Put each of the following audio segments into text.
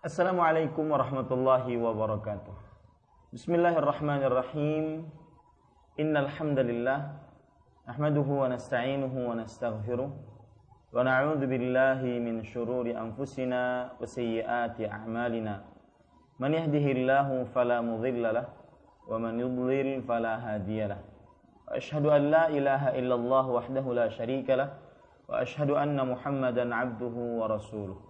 Assalamualaikum warahmatullahi wabarakatuh. Bismillahirrahmanirrahim. Innal hamdalillah nahmaduhu wa nasta'inuhu wa nastaghfiruh wa na'udzu billahi min shururi anfusina wa sayyiati a'malina. Man yahdihillahu fala mudilla lah wa man yudlil fala hadiya lah. Wa ashhadu an la ilaha illallah wahdahu la syarika lah wa ashhadu anna Muhammadan 'abduhu wa rasuluh.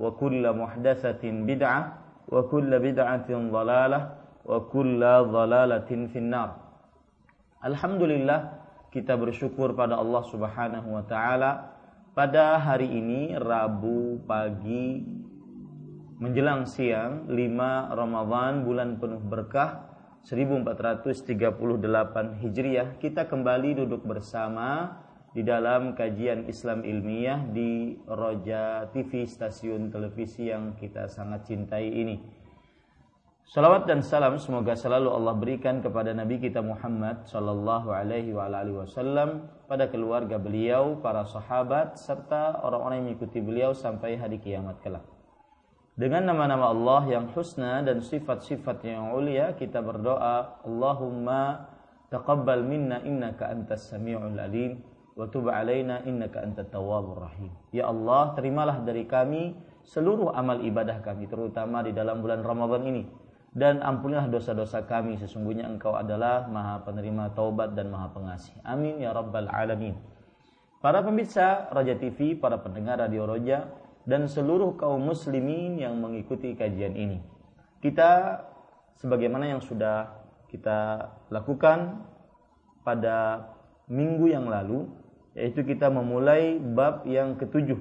wa kulla muhdasatin bid'ah wa kulla bid'atin dhalalah wa kulla dhalalatin finnar. Alhamdulillah kita bersyukur pada Allah Subhanahu wa taala pada hari ini Rabu pagi menjelang siang 5 Ramadan bulan penuh berkah 1438 Hijriah kita kembali duduk bersama di dalam kajian Islam ilmiah di Roja TV stasiun televisi yang kita sangat cintai ini. Salawat dan salam semoga selalu Allah berikan kepada Nabi kita Muhammad sallallahu alaihi wasallam pada keluarga beliau, para sahabat serta orang-orang yang mengikuti beliau sampai hari kiamat kelak. Dengan nama-nama Allah yang husna dan sifat-sifat yang ulia kita berdoa Allahumma taqabbal minna innaka antas samiul alim innaka antat tawwabur rahim. Ya Allah, terimalah dari kami seluruh amal ibadah kami terutama di dalam bulan Ramadan ini dan ampunilah dosa-dosa kami sesungguhnya Engkau adalah Maha penerima taubat dan Maha pengasih. Amin ya rabbal alamin. Para pemirsa Raja TV, para pendengar Radio Roja dan seluruh kaum muslimin yang mengikuti kajian ini. Kita sebagaimana yang sudah kita lakukan pada minggu yang lalu yaitu kita memulai bab yang ketujuh.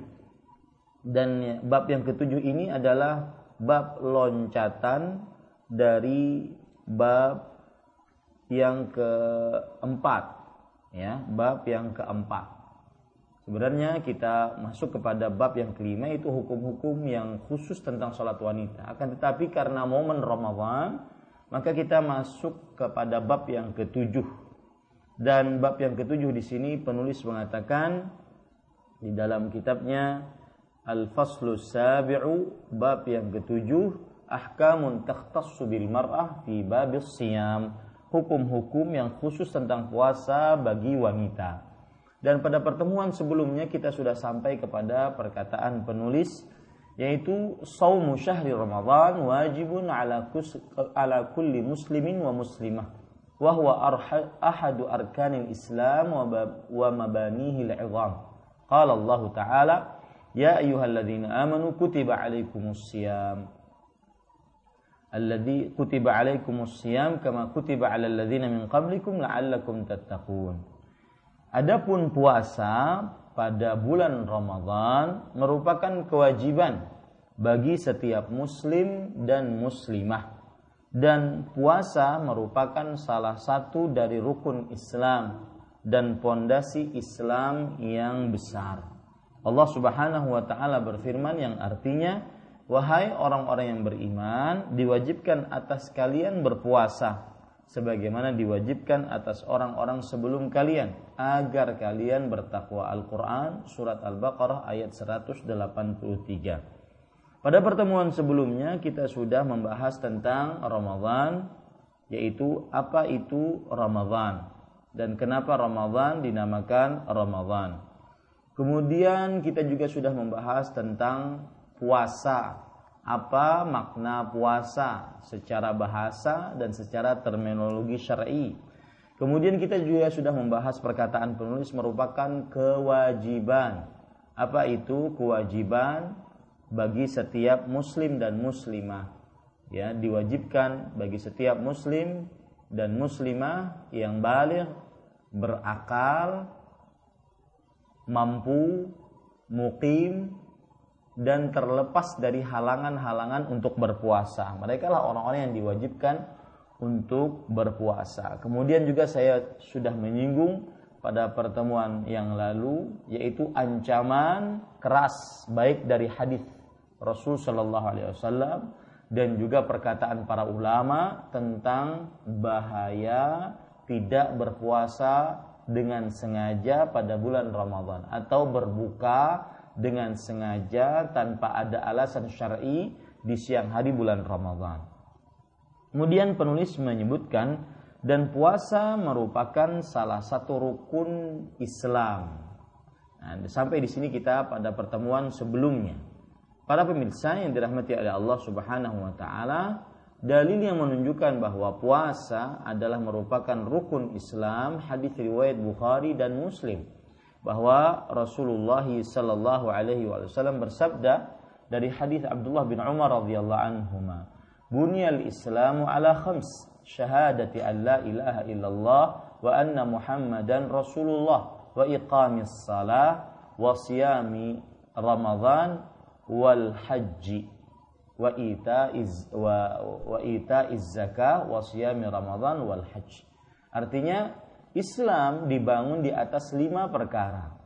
Dan bab yang ketujuh ini adalah bab loncatan dari bab yang keempat. Ya bab yang keempat. Sebenarnya kita masuk kepada bab yang kelima itu hukum-hukum yang khusus tentang sholat wanita. Akan tetapi karena momen Ramadan maka kita masuk kepada bab yang ketujuh dan bab yang ketujuh di sini penulis mengatakan di dalam kitabnya Al-Faslu Sabi'u bab yang ketujuh ahkamun takhtassu bil mar'ah fi babis siyam hukum-hukum yang khusus tentang puasa bagi wanita. Dan pada pertemuan sebelumnya kita sudah sampai kepada perkataan penulis yaitu saumu syahri Ramadan wajibun ala, kus, ala kulli muslimin wa muslimah wa huwa ahadu arkanil Islam wa mabanihi al-'idham. Qala Allah Ta'ala, "Ya ayyuhalladzina amanu kutiba 'alaikumus shiyam." Alladzi kutiba 'alaikumus shiyam kama kutiba 'alal ladzina min qablikum la'allakum tattaqun. Adapun puasa pada bulan Ramadan merupakan kewajiban bagi setiap muslim dan muslimah dan puasa merupakan salah satu dari rukun Islam dan pondasi Islam yang besar. Allah Subhanahu wa taala berfirman yang artinya wahai orang-orang yang beriman diwajibkan atas kalian berpuasa sebagaimana diwajibkan atas orang-orang sebelum kalian agar kalian bertakwa Al-Qur'an surat Al-Baqarah ayat 183. Pada pertemuan sebelumnya kita sudah membahas tentang Ramadan yaitu apa itu Ramadan dan kenapa Ramadan dinamakan Ramadan. Kemudian kita juga sudah membahas tentang puasa. apa makna puasa secara bahasa dan secara terminologi syar'i. Kemudian kita juga sudah membahas perkataan penulis merupakan kewajiban. Apa itu kewajiban bagi setiap muslim dan muslimah? Ya, diwajibkan bagi setiap muslim dan muslimah yang balik, berakal, mampu, mukim, dan terlepas dari halangan-halangan untuk berpuasa. Mereka lah orang-orang yang diwajibkan untuk berpuasa. Kemudian juga saya sudah menyinggung pada pertemuan yang lalu yaitu ancaman keras baik dari hadis Rasul Shallallahu Alaihi Wasallam dan juga perkataan para ulama tentang bahaya tidak berpuasa dengan sengaja pada bulan Ramadan atau berbuka dengan sengaja tanpa ada alasan syar'i di siang hari bulan Ramadan. Kemudian penulis menyebutkan dan puasa merupakan salah satu rukun Islam. Nah, sampai di sini kita pada pertemuan sebelumnya. Para pemirsa yang dirahmati oleh Allah Subhanahu wa taala, dalil yang menunjukkan bahwa puasa adalah merupakan rukun Islam hadis riwayat Bukhari dan Muslim bahwa Rasulullah sallallahu alaihi wasallam bersabda dari hadis Abdullah bin Umar radhiyallahu anhuma bunyal islamu ala khams syahadati an la ilaha illallah wa anna muhammadan rasulullah wa iqamis salah wa siyami ramadan wal haji wa ita'iz wa, wa ita'iz zakah wa siyami ramadan wal hajj. Artinya Islam dibangun di atas lima perkara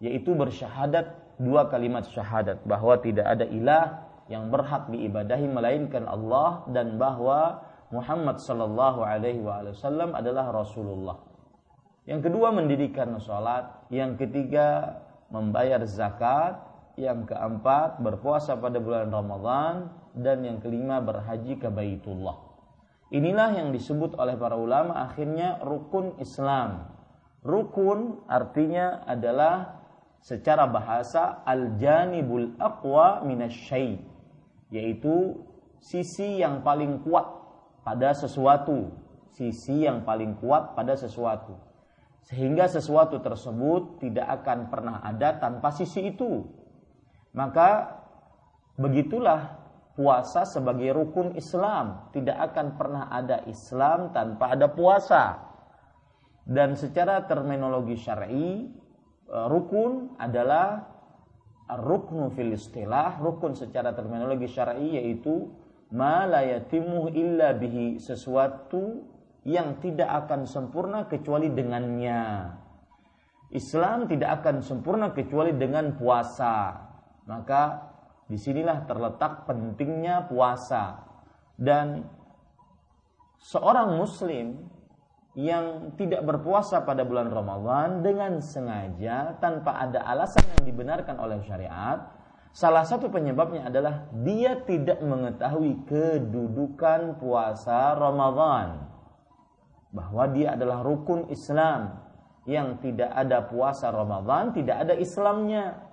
yaitu bersyahadat dua kalimat syahadat bahwa tidak ada ilah yang berhak diibadahi melainkan Allah dan bahwa Muhammad sallallahu alaihi wasallam adalah Rasulullah. Yang kedua mendirikan salat, yang ketiga membayar zakat, yang keempat berpuasa pada bulan Ramadan dan yang kelima berhaji ke Baitullah. Inilah yang disebut oleh para ulama akhirnya rukun Islam. Rukun artinya adalah secara bahasa al-janibul aqwa minasyai yaitu sisi yang paling kuat pada sesuatu, sisi yang paling kuat pada sesuatu. Sehingga sesuatu tersebut tidak akan pernah ada tanpa sisi itu. Maka begitulah puasa sebagai rukun Islam. Tidak akan pernah ada Islam tanpa ada puasa. Dan secara terminologi syar'i, e, rukun adalah ruknu fil istilah, rukun secara terminologi syar'i yaitu ma la illa bihi, sesuatu yang tidak akan sempurna kecuali dengannya. Islam tidak akan sempurna kecuali dengan puasa. Maka Di sinilah terletak pentingnya puasa dan seorang muslim yang tidak berpuasa pada bulan Ramadan dengan sengaja tanpa ada alasan yang dibenarkan oleh syariat, salah satu penyebabnya adalah dia tidak mengetahui kedudukan puasa Ramadan. Bahwa dia adalah rukun Islam yang tidak ada puasa Ramadan, tidak ada Islamnya.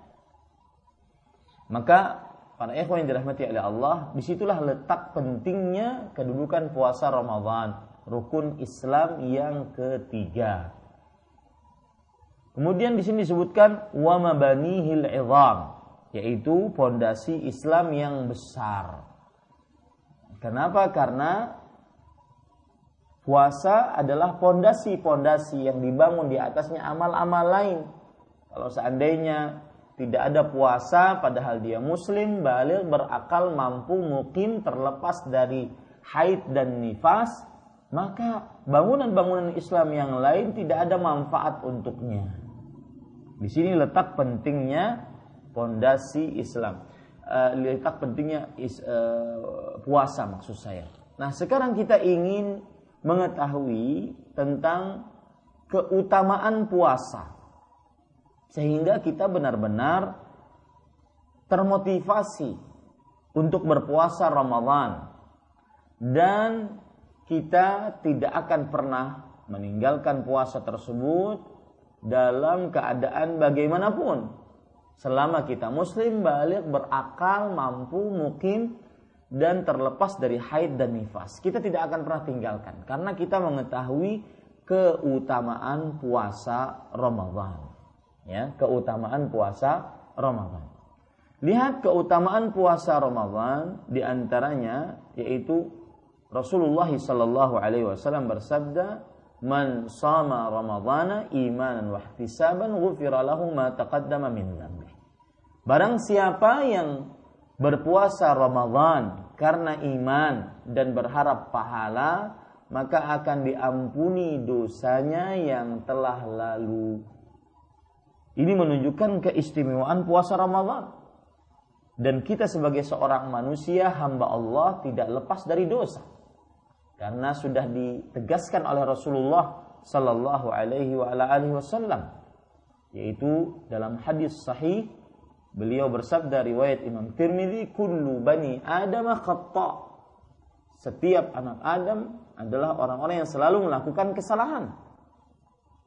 Maka para ikhwan yang dirahmati oleh Allah, di situlah letak pentingnya kedudukan puasa Ramadan, rukun Islam yang ketiga. Kemudian di sini disebutkan wa mabanihil idham, yaitu pondasi Islam yang besar. Kenapa? Karena puasa adalah pondasi-pondasi yang dibangun di atasnya amal-amal lain. Kalau seandainya tidak ada puasa padahal dia muslim, balik, berakal, mampu, mukim, terlepas dari haid dan nifas, maka bangunan-bangunan Islam yang lain tidak ada manfaat untuknya. Di sini letak pentingnya pondasi Islam. Uh, letak pentingnya is, uh, puasa maksud saya. Nah, sekarang kita ingin mengetahui tentang keutamaan puasa sehingga kita benar-benar termotivasi untuk berpuasa Ramadan dan kita tidak akan pernah meninggalkan puasa tersebut dalam keadaan bagaimanapun Selama kita muslim balik berakal, mampu, mukim dan terlepas dari haid dan nifas. Kita tidak akan pernah tinggalkan karena kita mengetahui keutamaan puasa Ramadan. Ya, keutamaan puasa Ramadan. Lihat keutamaan puasa Ramadan di antaranya yaitu Rasulullah Shallallahu alaihi wasallam bersabda, "Man sama Ramadhana imanan wa ihtisaban ghufira lahu ma taqaddama min dhanbi." Barang siapa yang berpuasa Ramadan karena iman dan berharap pahala, maka akan diampuni dosanya yang telah lalu. Ini menunjukkan keistimewaan puasa Ramadan. Dan kita sebagai seorang manusia hamba Allah tidak lepas dari dosa. Karena sudah ditegaskan oleh Rasulullah sallallahu alaihi wa alihi wasallam yaitu dalam hadis sahih beliau bersabda riwayat Imam Tirmidzi kullu bani adam khata setiap anak Adam adalah orang-orang yang selalu melakukan kesalahan.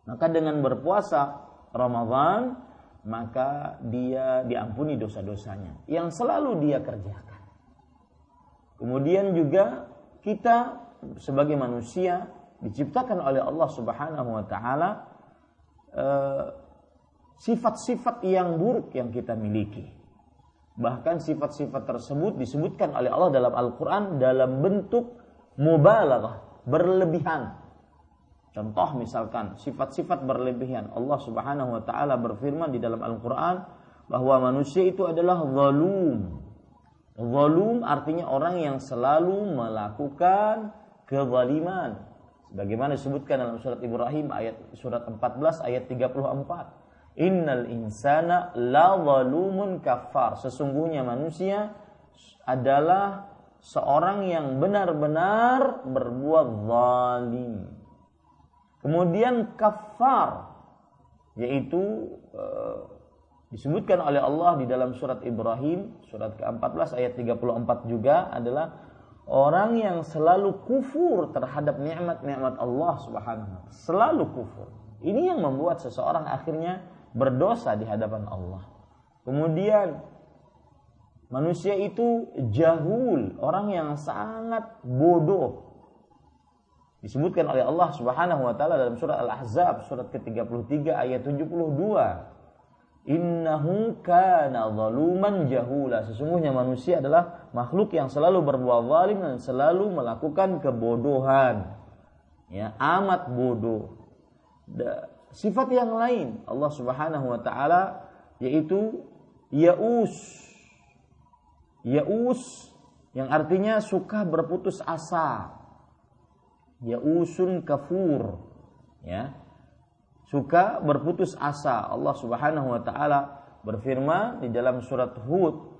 Maka dengan berpuasa Ramadan maka dia diampuni dosa-dosanya yang selalu dia kerjakan. Kemudian juga kita sebagai manusia diciptakan oleh Allah Subhanahu wa taala eh, sifat-sifat yang buruk yang kita miliki. Bahkan sifat-sifat tersebut disebutkan oleh Allah dalam Al-Qur'an dalam bentuk mubalaghah, berlebihan. Contoh misalkan sifat-sifat berlebihan. Allah Subhanahu wa taala berfirman di dalam Al-Qur'an bahwa manusia itu adalah zalum. Zalum artinya orang yang selalu melakukan kezaliman. Sebagaimana disebutkan dalam surat Ibrahim ayat surat 14 ayat 34. Innal insana la zalumun kafar. Sesungguhnya manusia adalah seorang yang benar-benar berbuat zalim Kemudian kafar yaitu e, disebutkan oleh Allah di dalam surat Ibrahim surat ke-14 ayat 34 juga adalah orang yang selalu kufur terhadap nikmat-nikmat Allah Subhanahu selalu kufur. Ini yang membuat seseorang akhirnya berdosa di hadapan Allah. Kemudian manusia itu jahul, orang yang sangat bodoh disebutkan oleh Allah Subhanahu wa taala dalam surah Al-Ahzab surat ke-33 ayat 72. Innahu kana zaluman jahula. Sesungguhnya manusia adalah makhluk yang selalu berbuat zalim dan selalu melakukan kebodohan. Ya, amat bodoh. Sifat yang lain Allah Subhanahu wa taala yaitu yaus. Yaus yang artinya suka berputus asa yausun kafur ya. Suka berputus asa. Allah Subhanahu wa taala berfirman di dalam surat Hud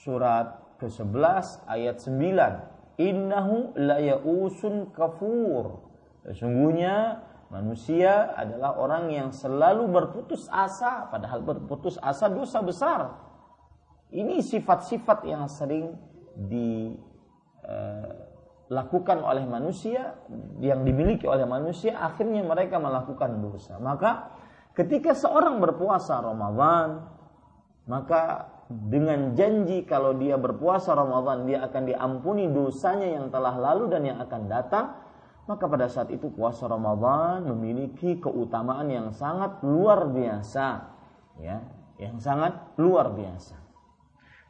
surat ke-11 ayat 9 innahu la yausun kafur. Sesungguhnya manusia adalah orang yang selalu berputus asa padahal berputus asa dosa besar. Ini sifat-sifat yang sering di uh, dilakukan oleh manusia yang dimiliki oleh manusia akhirnya mereka melakukan dosa. Maka ketika seorang berpuasa Ramadan maka dengan janji kalau dia berpuasa Ramadan dia akan diampuni dosanya yang telah lalu dan yang akan datang maka pada saat itu puasa Ramadan memiliki keutamaan yang sangat luar biasa ya yang sangat luar biasa.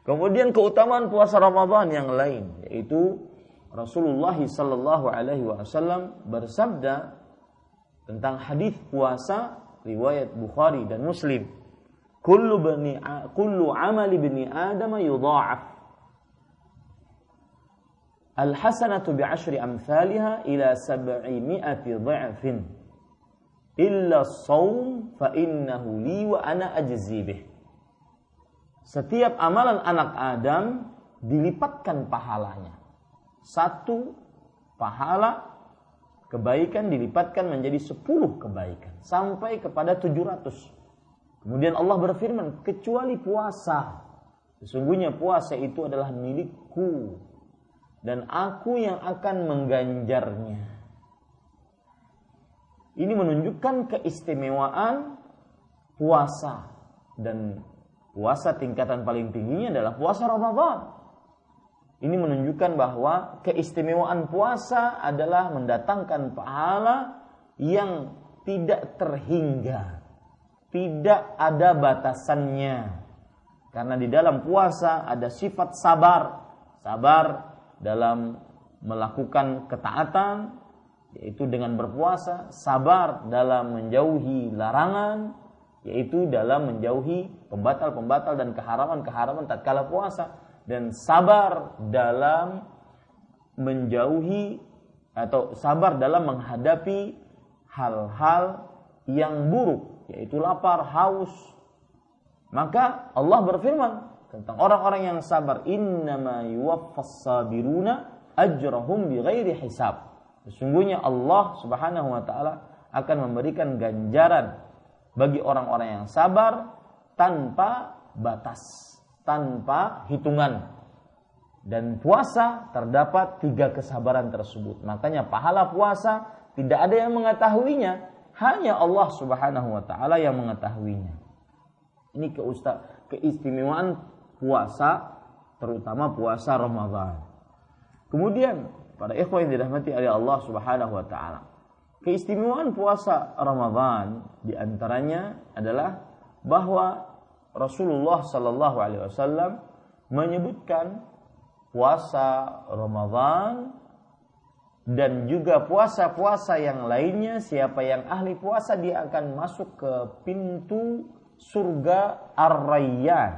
Kemudian keutamaan puasa Ramadan yang lain yaitu Rasulullah sallallahu alaihi wasallam bersabda tentang hadis puasa riwayat Bukhari dan Muslim. Kullu bani kullu amali bani Adam yudha'af. Al hasanatu bi ashri amsalha ila sab'imi'ati dha'fin. Illa as-shaum fa innahu li wa ana ajzi bih. Setiap amalan anak Adam dilipatkan pahalanya satu pahala kebaikan dilipatkan menjadi sepuluh kebaikan sampai kepada tujuh ratus. Kemudian Allah berfirman, kecuali puasa. Sesungguhnya puasa itu adalah milikku dan aku yang akan mengganjarnya. Ini menunjukkan keistimewaan puasa dan Puasa tingkatan paling tingginya adalah puasa Ramadan. Ini menunjukkan bahwa keistimewaan puasa adalah mendatangkan pahala yang tidak terhingga. Tidak ada batasannya. Karena di dalam puasa ada sifat sabar. Sabar dalam melakukan ketaatan, yaitu dengan berpuasa, sabar dalam menjauhi larangan, yaitu dalam menjauhi pembatal-pembatal dan keharaman-keharaman tatkala puasa dan sabar dalam menjauhi atau sabar dalam menghadapi hal-hal yang buruk yaitu lapar, haus. Maka Allah berfirman tentang orang-orang yang sabar, "Innama yuwaffas sabiruna ajrahum bighairi hisab." Sesungguhnya Allah Subhanahu wa taala akan memberikan ganjaran bagi orang-orang yang sabar tanpa batas, tanpa hitungan. Dan puasa terdapat tiga kesabaran tersebut. Makanya pahala puasa tidak ada yang mengetahuinya, hanya Allah Subhanahu wa taala yang mengetahuinya. Ini keistimewaan puasa terutama puasa Ramadan. Kemudian para ikhwan yang dirahmati oleh Allah Subhanahu wa taala. Keistimewaan puasa Ramadan di antaranya adalah bahwa Rasulullah Sallallahu Alaihi Wasallam menyebutkan puasa Ramadan dan juga puasa-puasa yang lainnya siapa yang ahli puasa dia akan masuk ke pintu surga Ar-Rayyan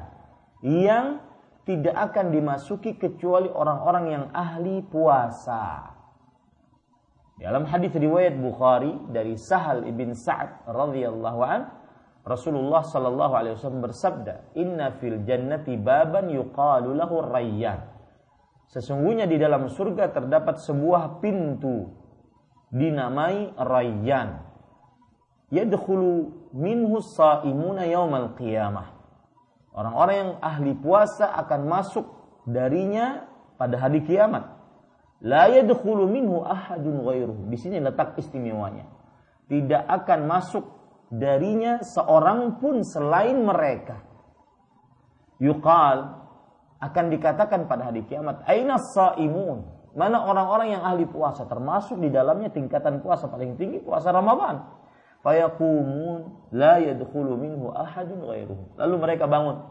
yang tidak akan dimasuki kecuali orang-orang yang ahli puasa. Dalam hadis riwayat Bukhari dari Sahal ibn Sa'ad radhiyallahu an, Rasulullah sallallahu alaihi wasallam bersabda, "Inna fil jannati baban yuqalu lahu Rayyan." Sesungguhnya di dalam surga terdapat sebuah pintu dinamai Rayyan. Yadkhulu minhu saimuna yaumal qiyamah. Orang-orang yang ahli puasa akan masuk darinya pada hari kiamat La yadkhulu minhu ahadun ghairuh. Di sini letak istimewanya. Tidak akan masuk darinya seorang pun selain mereka. Yuqal akan dikatakan pada hari kiamat, aina saimun? Mana orang-orang yang ahli puasa termasuk di dalamnya tingkatan puasa paling tinggi puasa Ramadan. Fayaqumun la yadkhulu minhu ahadun ghairuh. Lalu mereka bangun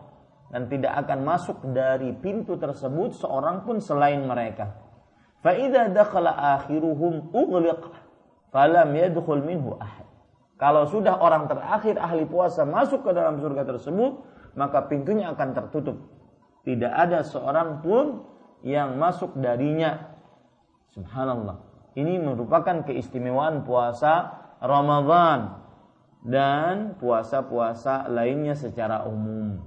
dan tidak akan masuk dari pintu tersebut seorang pun selain mereka. Fa'idha dakhala akhiruhum ughliq falam yadkhul minhu ahad. Kalau sudah orang terakhir ahli puasa masuk ke dalam surga tersebut, maka pintunya akan tertutup. Tidak ada seorang pun yang masuk darinya. Subhanallah. Ini merupakan keistimewaan puasa Ramadan dan puasa-puasa lainnya secara umum.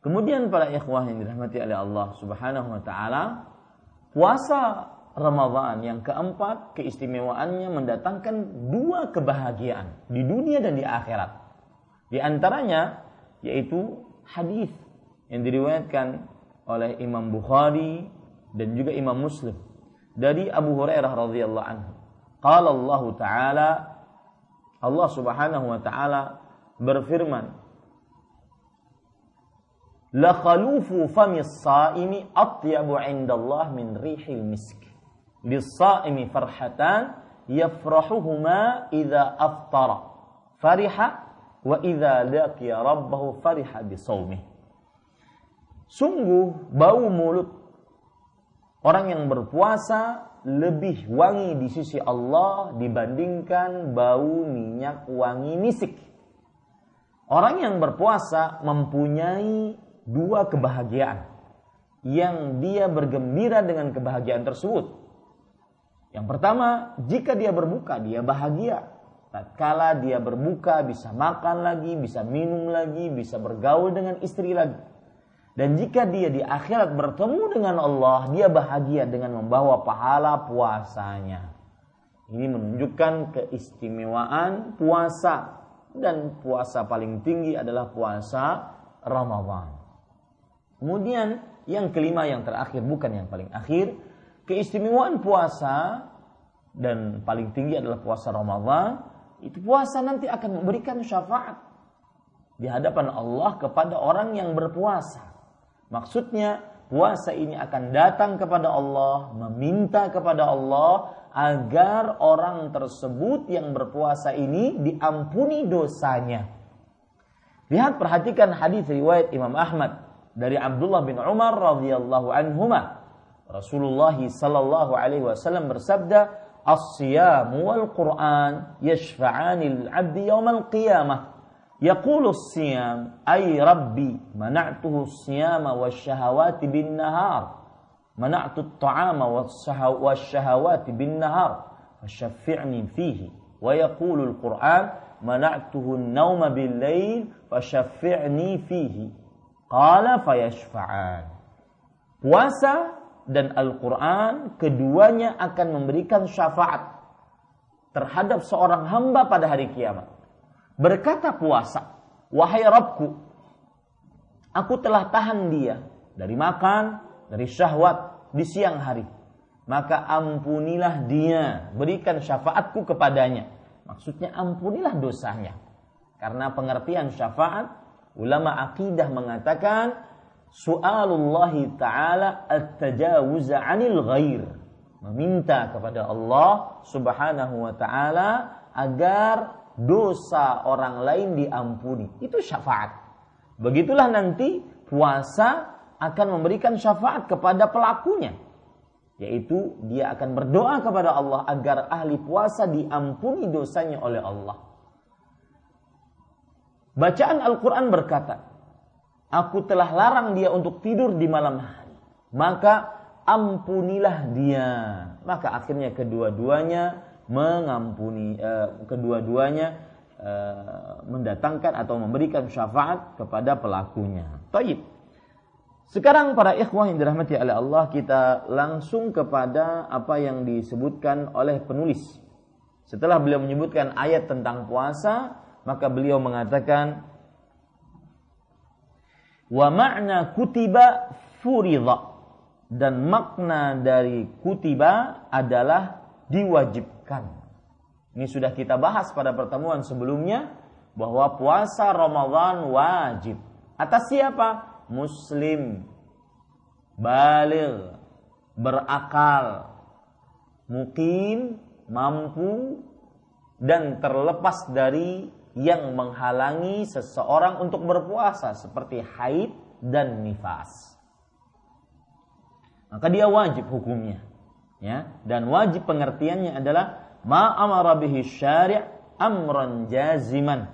Kemudian para ikhwah yang dirahmati oleh Allah Subhanahu wa taala, Puasa Ramadan yang keempat keistimewaannya mendatangkan dua kebahagiaan di dunia dan di akhirat. Di antaranya yaitu hadis yang diriwayatkan oleh Imam Bukhari dan juga Imam Muslim dari Abu Hurairah radhiyallahu anhu. Qala Allah Ta'ala Allah Subhanahu wa taala berfirman la khalufu famis saimi atyabu indallah min rihil misk lis-saimi farhatan yafrahuhuma idza aftara. Fariha wa idza laqiya rabbahu fariha bisawmi. Sungguh bau mulut orang yang berpuasa lebih wangi di sisi Allah dibandingkan bau minyak wangi misik orang yang berpuasa mempunyai dua kebahagiaan. Yang dia bergembira dengan kebahagiaan tersebut. Yang pertama, jika dia berbuka, dia bahagia. Tatkala dia berbuka, bisa makan lagi, bisa minum lagi, bisa bergaul dengan istri lagi. Dan jika dia di akhirat bertemu dengan Allah, dia bahagia dengan membawa pahala puasanya. Ini menunjukkan keistimewaan puasa dan puasa paling tinggi adalah puasa Ramadan. Kemudian yang kelima yang terakhir bukan yang paling akhir, keistimewaan puasa dan paling tinggi adalah puasa Ramadan. Itu puasa nanti akan memberikan syafaat di hadapan Allah kepada orang yang berpuasa. Maksudnya puasa ini akan datang kepada Allah, meminta kepada Allah agar orang tersebut yang berpuasa ini diampuni dosanya. Lihat perhatikan hadis riwayat Imam Ahmad dari Abdullah bin Umar radhiyallahu anhuma. Rasulullah sallallahu alaihi wasallam bersabda, "As-siyamu wal Qur'an yashfa'ani al-'abdi yawm al-qiyamah." يقول الصيام أي ربي منعته الصيام والشهوات بالنهار منعت الطعام والشهوات بالنهار فشفعني فيه ويقول القرآن منعته النوم بالليل فشفعني فيه قال فيشفعان puasa dan Al-Quran keduanya akan memberikan syafaat terhadap seorang hamba pada hari kiamat berkata puasa, "Wahai Rabbku, aku telah tahan dia dari makan, dari syahwat di siang hari. Maka ampunilah dia, berikan syafaatku kepadanya." Maksudnya ampunilah dosanya. Karena pengertian syafaat, ulama akidah mengatakan su'alullahi ta'ala at-tajawuza 'anil ghair. Meminta kepada Allah Subhanahu wa taala agar dosa orang lain diampuni. Itu syafaat. Begitulah nanti puasa akan memberikan syafaat kepada pelakunya. Yaitu dia akan berdoa kepada Allah agar ahli puasa diampuni dosanya oleh Allah. Bacaan Al-Quran berkata, Aku telah larang dia untuk tidur di malam hari. Maka ampunilah dia. Maka akhirnya kedua-duanya mengampuni uh, kedua-duanya uh, mendatangkan atau memberikan syafaat kepada pelakunya. Taib. Sekarang para ikhwah yang dirahmati oleh Allah kita langsung kepada apa yang disebutkan oleh penulis. Setelah beliau menyebutkan ayat tentang puasa, maka beliau mengatakan wa ma'na kutiba furidha dan makna dari kutiba adalah diwajibkan. Ini sudah kita bahas pada pertemuan sebelumnya bahwa puasa Ramadan wajib. Atas siapa? Muslim, balil, berakal, mungkin mampu dan terlepas dari yang menghalangi seseorang untuk berpuasa seperti haid dan nifas. Maka dia wajib hukumnya ya. Dan wajib pengertiannya adalah ma amara bihi syari' amran jaziman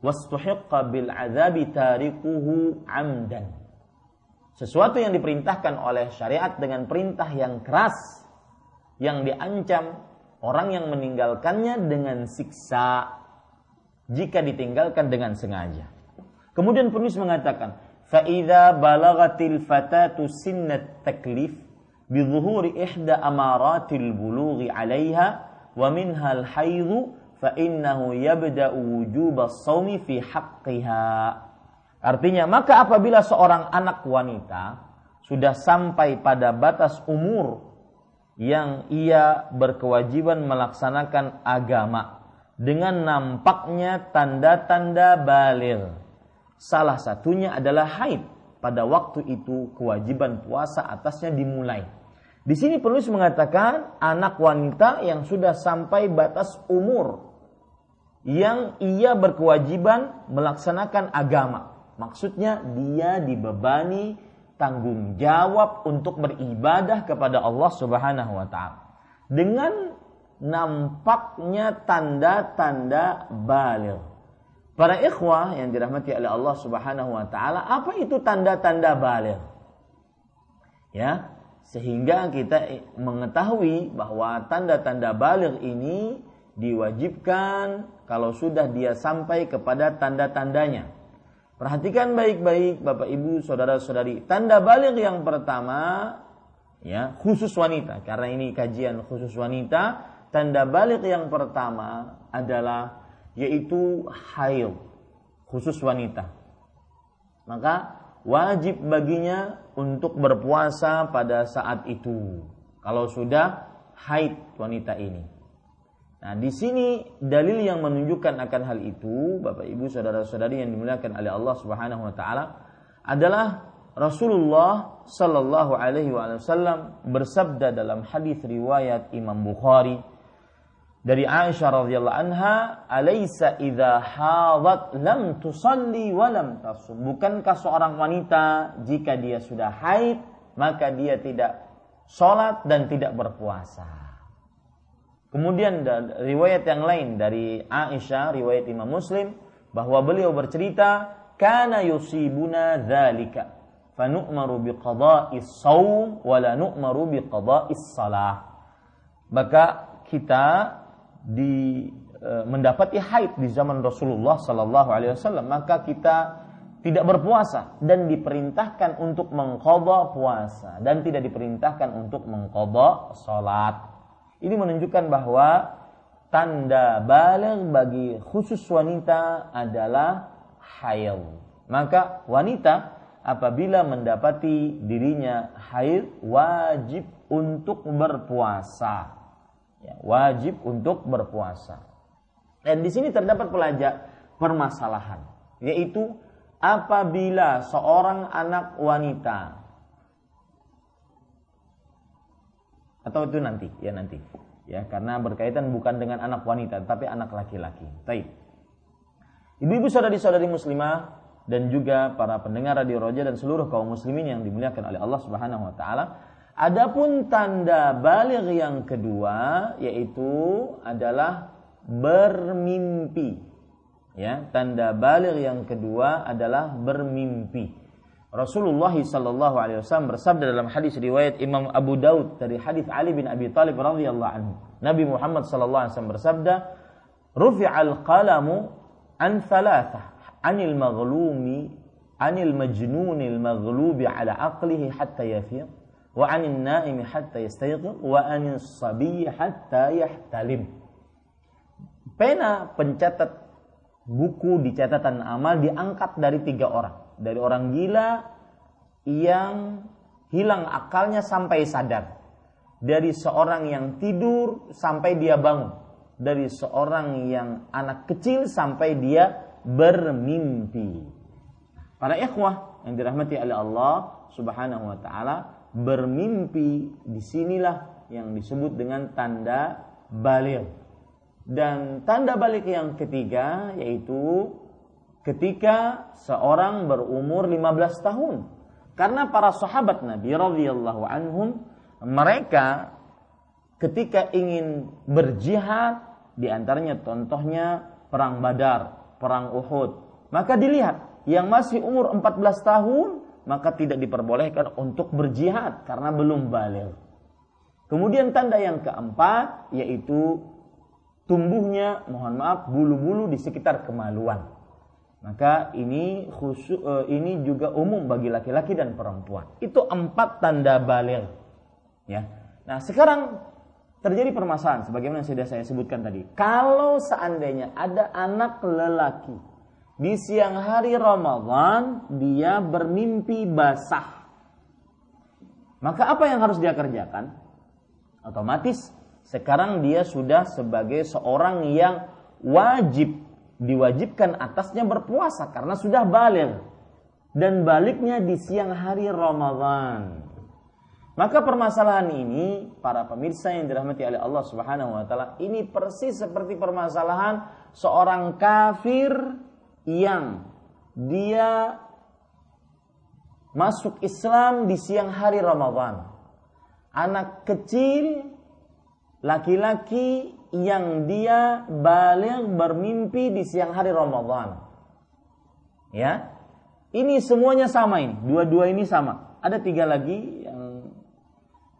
wastuhiqqa bil azabi tarikuhu amdan. Sesuatu yang diperintahkan oleh syariat dengan perintah yang keras yang diancam orang yang meninggalkannya dengan siksa jika ditinggalkan dengan sengaja. Kemudian penulis mengatakan, فَإِذَا balagatil الْفَتَاتُ سِنَّ التَّكْلِفِ bi إِحْدَى أَمَارَاتِ amaratil عَلَيْهَا وَمِنْهَا الْحَيْضُ فَإِنَّهُ يَبْدَأُ وُجُوبَ fa فِي حَقِّهَا fi. Artinya, maka apabila seorang anak wanita sudah sampai pada batas umur yang ia berkewajiban melaksanakan agama dengan nampaknya tanda-tanda balil. Salah satunya adalah haid. Pada waktu itu kewajiban puasa atasnya dimulai. Di sini penulis mengatakan anak wanita yang sudah sampai batas umur yang ia berkewajiban melaksanakan agama. Maksudnya dia dibebani tanggung jawab untuk beribadah kepada Allah Subhanahu wa taala. Dengan nampaknya tanda-tanda baligh. Para ikhwah yang dirahmati oleh Allah Subhanahu wa taala, apa itu tanda-tanda baligh? Ya, sehingga kita mengetahui bahwa tanda-tanda balik ini diwajibkan kalau sudah dia sampai kepada tanda-tandanya. Perhatikan baik-baik Bapak Ibu, saudara-saudari. Tanda balik yang pertama ya, khusus wanita karena ini kajian khusus wanita. Tanda balik yang pertama adalah yaitu haid khusus wanita. Maka wajib baginya untuk berpuasa pada saat itu. Kalau sudah haid wanita ini. Nah, di sini dalil yang menunjukkan akan hal itu, Bapak Ibu saudara-saudari yang dimuliakan oleh Allah Subhanahu wa taala adalah Rasulullah sallallahu alaihi wasallam bersabda dalam hadis riwayat Imam Bukhari dari Aisyah radhiyallahu anha, "Alaysa idza hadat lam tusalli wa lam tasum?" Bukankah seorang wanita jika dia sudah haid, maka dia tidak sholat dan tidak berpuasa? Kemudian riwayat yang lain dari Aisyah, riwayat Imam Muslim bahwa beliau bercerita, "Kana yusibuna dzalika, fa nu'maru biqada'is shaum wa la nu'maru salah." Maka kita di e, mendapati haid di zaman Rasulullah sallallahu alaihi wasallam, maka kita tidak berpuasa dan diperintahkan untuk mengqadha puasa dan tidak diperintahkan untuk mengqadha salat. Ini menunjukkan bahwa tanda balik bagi khusus wanita adalah haid. Maka wanita apabila mendapati dirinya haid wajib untuk berpuasa. Ya, wajib untuk berpuasa. Dan di sini terdapat pelajar permasalahan, yaitu apabila seorang anak wanita atau itu nanti ya nanti ya karena berkaitan bukan dengan anak wanita tapi anak laki-laki. Taib. Ibu-ibu saudari-saudari muslimah dan juga para pendengar radio Roja dan seluruh kaum muslimin yang dimuliakan oleh Allah Subhanahu wa taala, adapun tanda balik yang kedua yaitu adalah bermimpi. Ya, tanda balik yang kedua adalah bermimpi. Rasulullah sallallahu alaihi wasallam bersabda dalam hadis riwayat Imam Abu Daud dari hadis Ali bin Abi Thalib radhiyallahu anhu. Nabi Muhammad sallallahu alaihi wasallam bersabda, "Rufi'al qalamu an thalathah, 'anil maghlumi, 'anil majnunil maghlubi 'ala aqlihi hatta yafiq, wa 'anil naimi hatta yastayqir, wa 'anil sabiyyi hatta yahtalim." Pena pencatat buku di catatan amal diangkat dari tiga orang dari orang gila yang hilang akalnya sampai sadar. Dari seorang yang tidur sampai dia bangun. Dari seorang yang anak kecil sampai dia bermimpi. Para ikhwah yang dirahmati oleh Allah Subhanahu wa taala, bermimpi di sinilah yang disebut dengan tanda balik. Dan tanda balik yang ketiga yaitu ketika seorang berumur 15 tahun. Karena para sahabat Nabi radhiyallahu anhum mereka ketika ingin berjihad di antaranya contohnya perang Badar, perang Uhud, maka dilihat yang masih umur 14 tahun maka tidak diperbolehkan untuk berjihad karena belum balik. Kemudian tanda yang keempat yaitu tumbuhnya mohon maaf bulu-bulu di sekitar kemaluan. Maka ini khusus uh, ini juga umum bagi laki-laki dan perempuan. Itu empat tanda balik. Ya. Nah, sekarang terjadi permasalahan sebagaimana sudah saya sebutkan tadi. Kalau seandainya ada anak lelaki di siang hari Ramadan dia bermimpi basah. Maka apa yang harus dia kerjakan? Otomatis sekarang dia sudah sebagai seorang yang wajib diwajibkan atasnya berpuasa karena sudah balik dan baliknya di siang hari Ramadan. Maka permasalahan ini para pemirsa yang dirahmati oleh Allah Subhanahu wa taala ini persis seperti permasalahan seorang kafir yang dia masuk Islam di siang hari Ramadan. Anak kecil laki-laki yang dia balik bermimpi di siang hari Ramadan. Ya, ini semuanya sama ini, dua-dua ini sama. Ada tiga lagi yang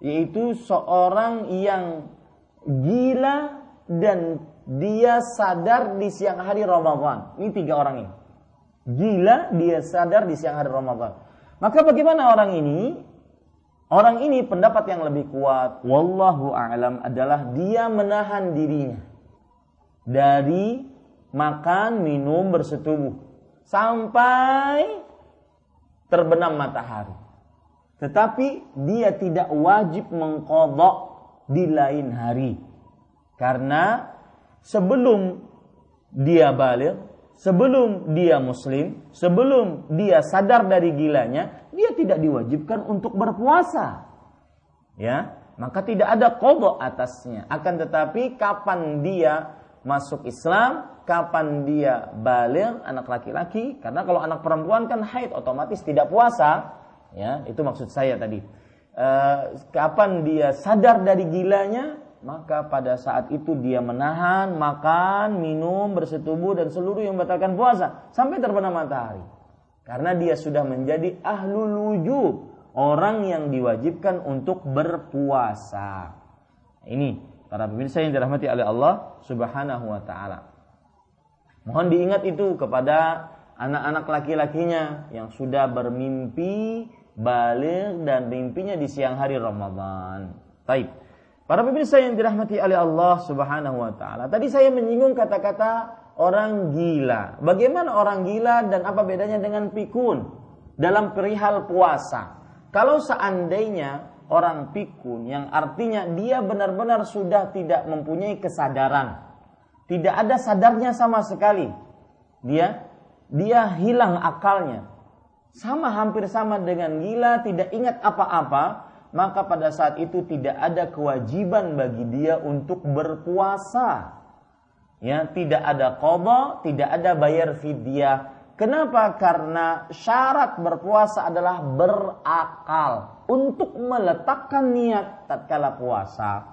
yaitu seorang yang gila dan dia sadar di siang hari Ramadan. Ini tiga orang ini. Gila, dia sadar di siang hari Ramadan. Maka bagaimana orang ini? Orang ini pendapat yang lebih kuat, wallahu a'lam adalah dia menahan dirinya dari makan, minum bersetubuh sampai terbenam matahari. Tetapi dia tidak wajib mengkodok di lain hari. Karena sebelum dia balik, sebelum dia muslim, sebelum dia sadar dari gilanya, dia tidak diwajibkan untuk berpuasa. Ya, maka tidak ada kodok atasnya. Akan tetapi kapan dia masuk Islam, kapan dia balik anak laki-laki, karena kalau anak perempuan kan haid otomatis tidak puasa, ya itu maksud saya tadi. E, kapan dia sadar dari gilanya, maka pada saat itu dia menahan makan, minum, bersetubuh dan seluruh yang membatalkan puasa sampai terbenam matahari. Karena dia sudah menjadi ahlul wujub, orang yang diwajibkan untuk berpuasa. Ini para pemirsa yang dirahmati oleh Allah Subhanahu wa taala. Mohon diingat itu kepada anak-anak laki-lakinya yang sudah bermimpi balik dan mimpinya di siang hari Ramadan. Baik. Para pemirsa yang dirahmati oleh Allah Subhanahu wa taala. Tadi saya menyinggung kata-kata orang gila. Bagaimana orang gila dan apa bedanya dengan pikun dalam perihal puasa? Kalau seandainya orang pikun yang artinya dia benar-benar sudah tidak mempunyai kesadaran, tidak ada sadarnya sama sekali. Dia dia hilang akalnya. Sama hampir sama dengan gila, tidak ingat apa-apa, maka pada saat itu tidak ada kewajiban bagi dia untuk berpuasa. Ya, tidak ada qada, tidak ada bayar fidyah. Kenapa? Karena syarat berpuasa adalah berakal untuk meletakkan niat tatkala puasa.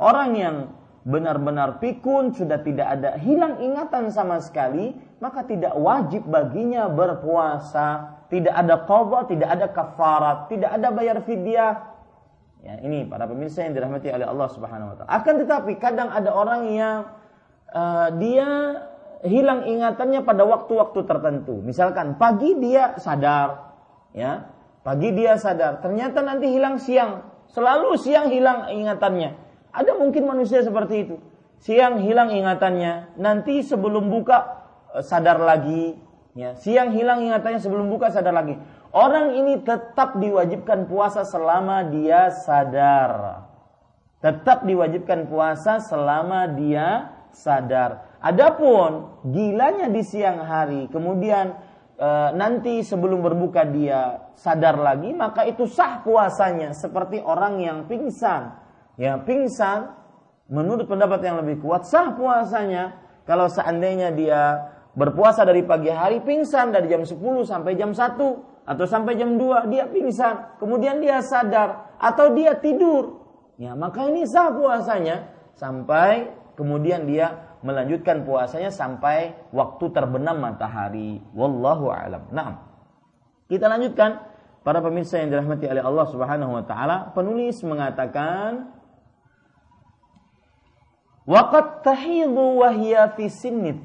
Orang yang benar-benar pikun sudah tidak ada hilang ingatan sama sekali, maka tidak wajib baginya berpuasa. Tidak ada qada, tidak ada kafarat, tidak ada bayar fidyah, Ya, ini para pemirsa yang dirahmati oleh Allah Subhanahu wa taala. Akan tetapi kadang ada orang yang uh, dia hilang ingatannya pada waktu-waktu tertentu. Misalkan pagi dia sadar, ya. Pagi dia sadar, ternyata nanti hilang siang. Selalu siang hilang ingatannya. Ada mungkin manusia seperti itu. Siang hilang ingatannya, nanti sebelum buka eh, sadar lagi, ya. Siang hilang ingatannya sebelum buka sadar lagi. Orang ini tetap diwajibkan puasa selama dia sadar. Tetap diwajibkan puasa selama dia sadar. Adapun gilanya di siang hari, kemudian e, nanti sebelum berbuka dia sadar lagi, maka itu sah puasanya seperti orang yang pingsan. Ya, pingsan menurut pendapat yang lebih kuat sah puasanya kalau seandainya dia berpuasa dari pagi hari pingsan dari jam 10 sampai jam 1 atau sampai jam 2 dia pingsan, kemudian dia sadar atau dia tidur. Ya, maka ini sah puasanya sampai kemudian dia melanjutkan puasanya sampai waktu terbenam matahari. Wallahu a'lam. Nah, kita lanjutkan para pemirsa yang dirahmati oleh Allah Subhanahu wa taala, penulis mengatakan Waqad tahidu wa hiya fi sinni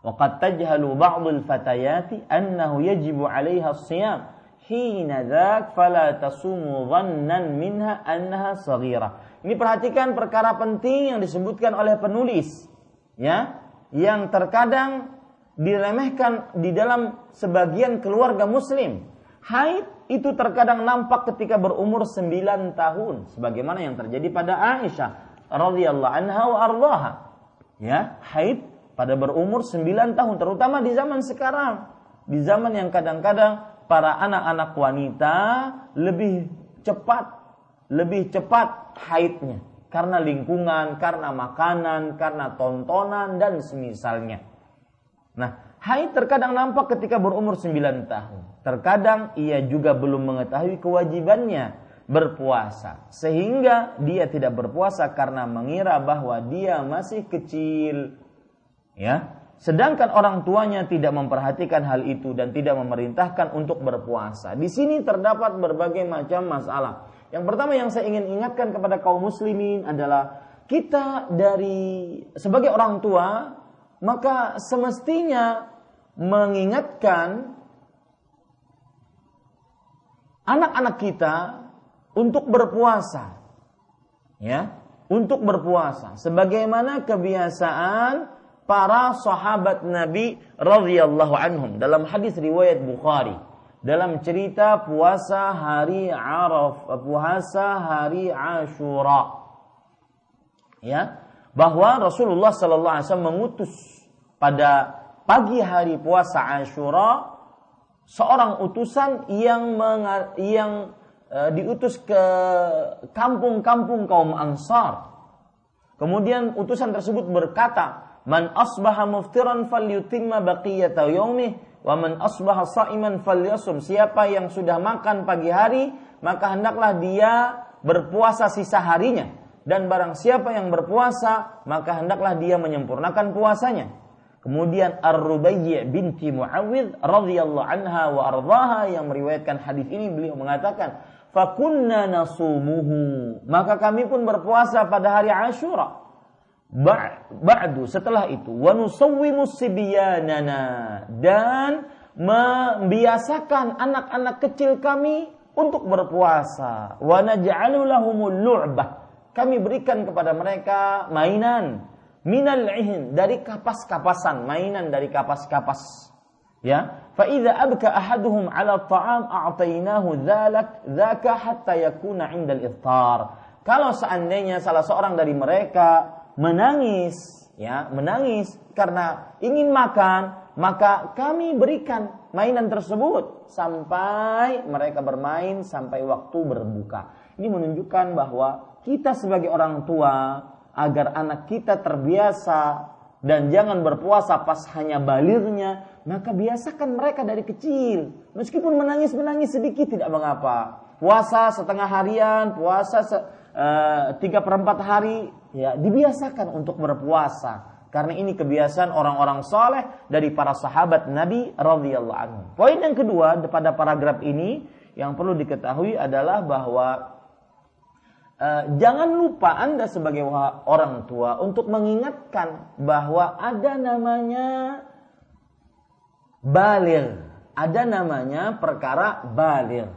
وقد تجهل بعض الفتيات أنه يجب عليها الصيام حين hina فلا fala tasumu dhannan minha annaha saghira. Ini perhatikan perkara penting yang disebutkan oleh penulis ya, yang terkadang diremehkan di dalam sebagian keluarga muslim. Haid itu terkadang nampak ketika berumur 9 tahun sebagaimana yang terjadi pada Aisyah radhiyallahu anha wa ardhaha Ya, haid pada berumur 9 tahun terutama di zaman sekarang di zaman yang kadang-kadang para anak-anak wanita lebih cepat lebih cepat haidnya karena lingkungan, karena makanan, karena tontonan dan semisalnya. Nah, haid terkadang nampak ketika berumur 9 tahun. Terkadang ia juga belum mengetahui kewajibannya berpuasa sehingga dia tidak berpuasa karena mengira bahwa dia masih kecil ya. Sedangkan orang tuanya tidak memperhatikan hal itu dan tidak memerintahkan untuk berpuasa. Di sini terdapat berbagai macam masalah. Yang pertama yang saya ingin ingatkan kepada kaum muslimin adalah kita dari sebagai orang tua maka semestinya mengingatkan anak-anak kita untuk berpuasa. Ya. Untuk berpuasa. Sebagaimana kebiasaan para sahabat Nabi radhiyallahu anhum. Dalam hadis riwayat Bukhari. Dalam cerita puasa hari Araf puasa hari Ashura. Ya bahwa Rasulullah sallallahu alaihi wasallam mengutus pada pagi hari puasa Ashura seorang utusan yang yang uh, diutus ke kampung-kampung kaum Ansar. Kemudian utusan tersebut berkata, "Man asbaha muftiran falyutimma baqiyata yaumih wa man asbaha sa'iman falyasum." Siapa yang sudah makan pagi hari, maka hendaklah dia berpuasa sisa harinya. Dan barang siapa yang berpuasa, maka hendaklah dia menyempurnakan puasanya. Kemudian Ar-Rubayyi binti Muawid radhiyallahu anha wa ardhaha yang meriwayatkan hadis ini beliau mengatakan, "Fakunna nasumuhu." Maka kami pun berpuasa pada hari Ashura. Ba'du setelah itu wa nusawwimu sibyanana dan membiasakan anak-anak kecil kami untuk berpuasa. Wa naj'alu lahumul lu'bah. Kami berikan kepada mereka mainan minal ihin dari kapas-kapasan, mainan dari kapas-kapas. Ya, fa idza abka ahaduhum ala ta'am a'tainahu dzalak dzaka hatta yakuna 'inda al-iftar. Kalau seandainya salah seorang dari mereka menangis, ya, menangis karena ingin makan, maka kami berikan mainan tersebut sampai mereka bermain sampai waktu berbuka. Ini menunjukkan bahwa kita sebagai orang tua agar anak kita terbiasa dan jangan berpuasa pas hanya balirnya, maka biasakan mereka dari kecil. Meskipun menangis-menangis sedikit tidak mengapa. Puasa setengah harian, puasa se, tiga perempat hari, ya dibiasakan untuk berpuasa. Karena ini kebiasaan orang-orang soleh dari para sahabat Nabi radhiyallahu anhu. Poin yang kedua pada paragraf ini yang perlu diketahui adalah bahwa Eh, jangan lupa Anda sebagai orang tua untuk mengingatkan bahwa ada namanya balir, ada namanya perkara balir.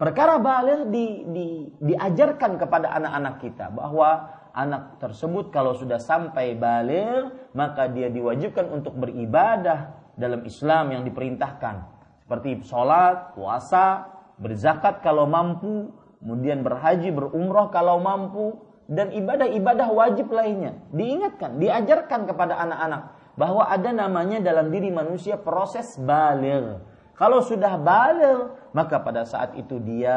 Perkara balir di, di, diajarkan kepada anak-anak kita bahwa anak tersebut kalau sudah sampai balir maka dia diwajibkan untuk beribadah dalam Islam yang diperintahkan seperti sholat, puasa, berzakat kalau mampu, kemudian berhaji, berumroh kalau mampu, dan ibadah-ibadah wajib lainnya. Diingatkan, diajarkan kepada anak-anak bahwa ada namanya dalam diri manusia proses balir. Kalau sudah balir, maka pada saat itu dia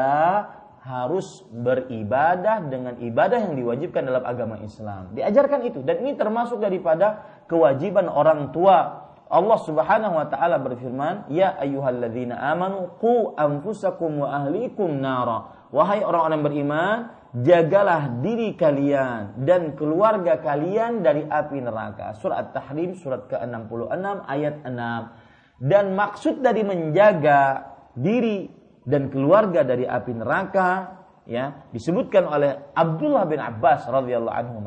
harus beribadah dengan ibadah yang diwajibkan dalam agama Islam. Diajarkan itu dan ini termasuk daripada kewajiban orang tua. Allah Subhanahu wa taala berfirman, "Ya ayyuhalladzina amanu qu anfusakum wa ahlikum nara." Wahai orang-orang beriman, jagalah diri kalian dan keluarga kalian dari api neraka. Surat At-Tahrim surat ke-66 ayat 6. Dan maksud dari menjaga diri dan keluarga dari api neraka ya disebutkan oleh Abdullah bin Abbas radhiyallahu anhu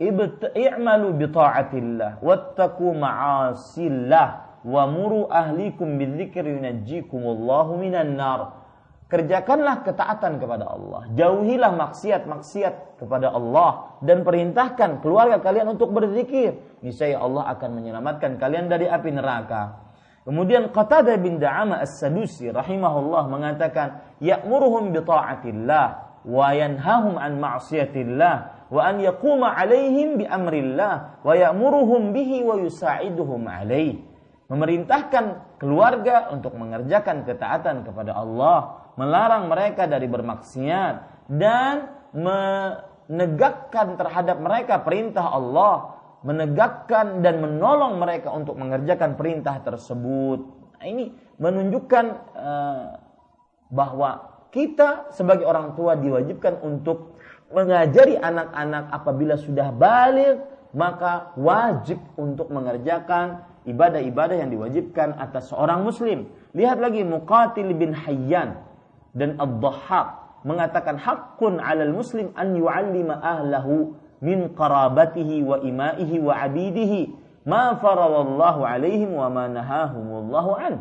i'malu bi ta'atillah wattaqu ma'asillah wa muru ahlikum bidzikri yunajjikumullahu minan nar kerjakanlah ketaatan kepada Allah, jauhilah maksiat-maksiat kepada Allah dan perintahkan keluarga kalian untuk berzikir. Niscaya Allah akan menyelamatkan kalian dari api neraka. Kemudian Qatadah bin Da'ama As-Sadusi rahimahullah mengatakan, "Ya'muruhum bi ta'atillah wa yanhahum an ma'siyatillah wa an yaquma 'alaihim bi amrillah wa ya'muruhum bihi wa yusa'iduhum 'alaihi." Memerintahkan keluarga untuk mengerjakan ketaatan kepada Allah melarang mereka dari bermaksiat dan menegakkan terhadap mereka perintah Allah, menegakkan dan menolong mereka untuk mengerjakan perintah tersebut. Nah, ini menunjukkan uh, bahwa kita sebagai orang tua diwajibkan untuk mengajari anak-anak apabila sudah balik maka wajib untuk mengerjakan ibadah-ibadah yang diwajibkan atas seorang muslim. Lihat lagi Muqatil bin Hayyan dan Ad-Dhahhak mengatakan hakun 'alal muslim an yu'allima ahlahu min qarabatihi wa imaihi wa abidihi ma farawallahu alaihim wa ma nahahumullahu an.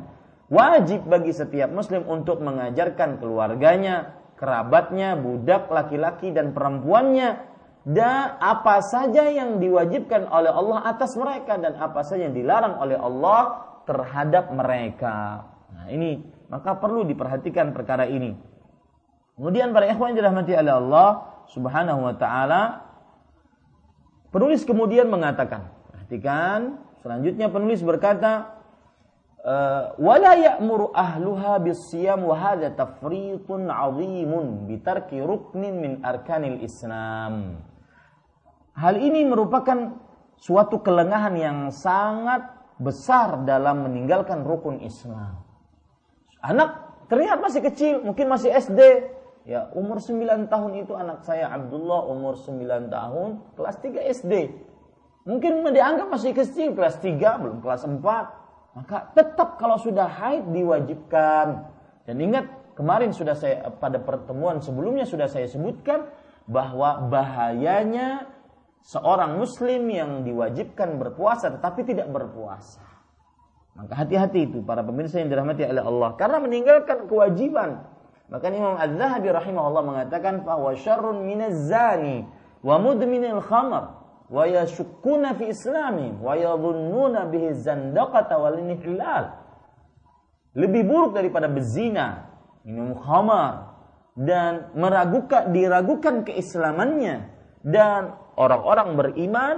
Wajib bagi setiap muslim untuk mengajarkan keluarganya, kerabatnya, budak laki-laki dan perempuannya dan apa saja yang diwajibkan oleh Allah atas mereka dan apa saja yang dilarang oleh Allah terhadap mereka. Nah, ini maka perlu diperhatikan perkara ini. Kemudian para ikhwan dirahmati oleh Allah Subhanahu wa taala Penulis kemudian mengatakan, perhatikan, selanjutnya penulis berkata, eh, wala ya'muru ahluha bisiyam wa hadha tafriqun ruknin min arkanil Islam. Hal ini merupakan suatu kelengahan yang sangat besar dalam meninggalkan rukun Islam. Anak terlihat masih kecil, mungkin masih SD. Ya, umur 9 tahun itu anak saya Abdullah umur 9 tahun, kelas 3 SD. Mungkin dianggap masih kecil, kelas 3, belum kelas 4. Maka tetap kalau sudah haid diwajibkan. Dan ingat, kemarin sudah saya pada pertemuan sebelumnya sudah saya sebutkan bahwa bahayanya seorang muslim yang diwajibkan berpuasa tetapi tidak berpuasa. Maka hati-hati itu para pemirsa yang dirahmati oleh Allah karena meninggalkan kewajiban. Maka Imam Az-Zahabi rahimahullah mengatakan bahwa syarrun minaz zani wa mudminil khamr wa yashukkuna fi islami wa yadhunnuna bihi zandaqata wal inhilal. Lebih buruk daripada bezina, minum khamar dan meragukan diragukan keislamannya dan orang-orang beriman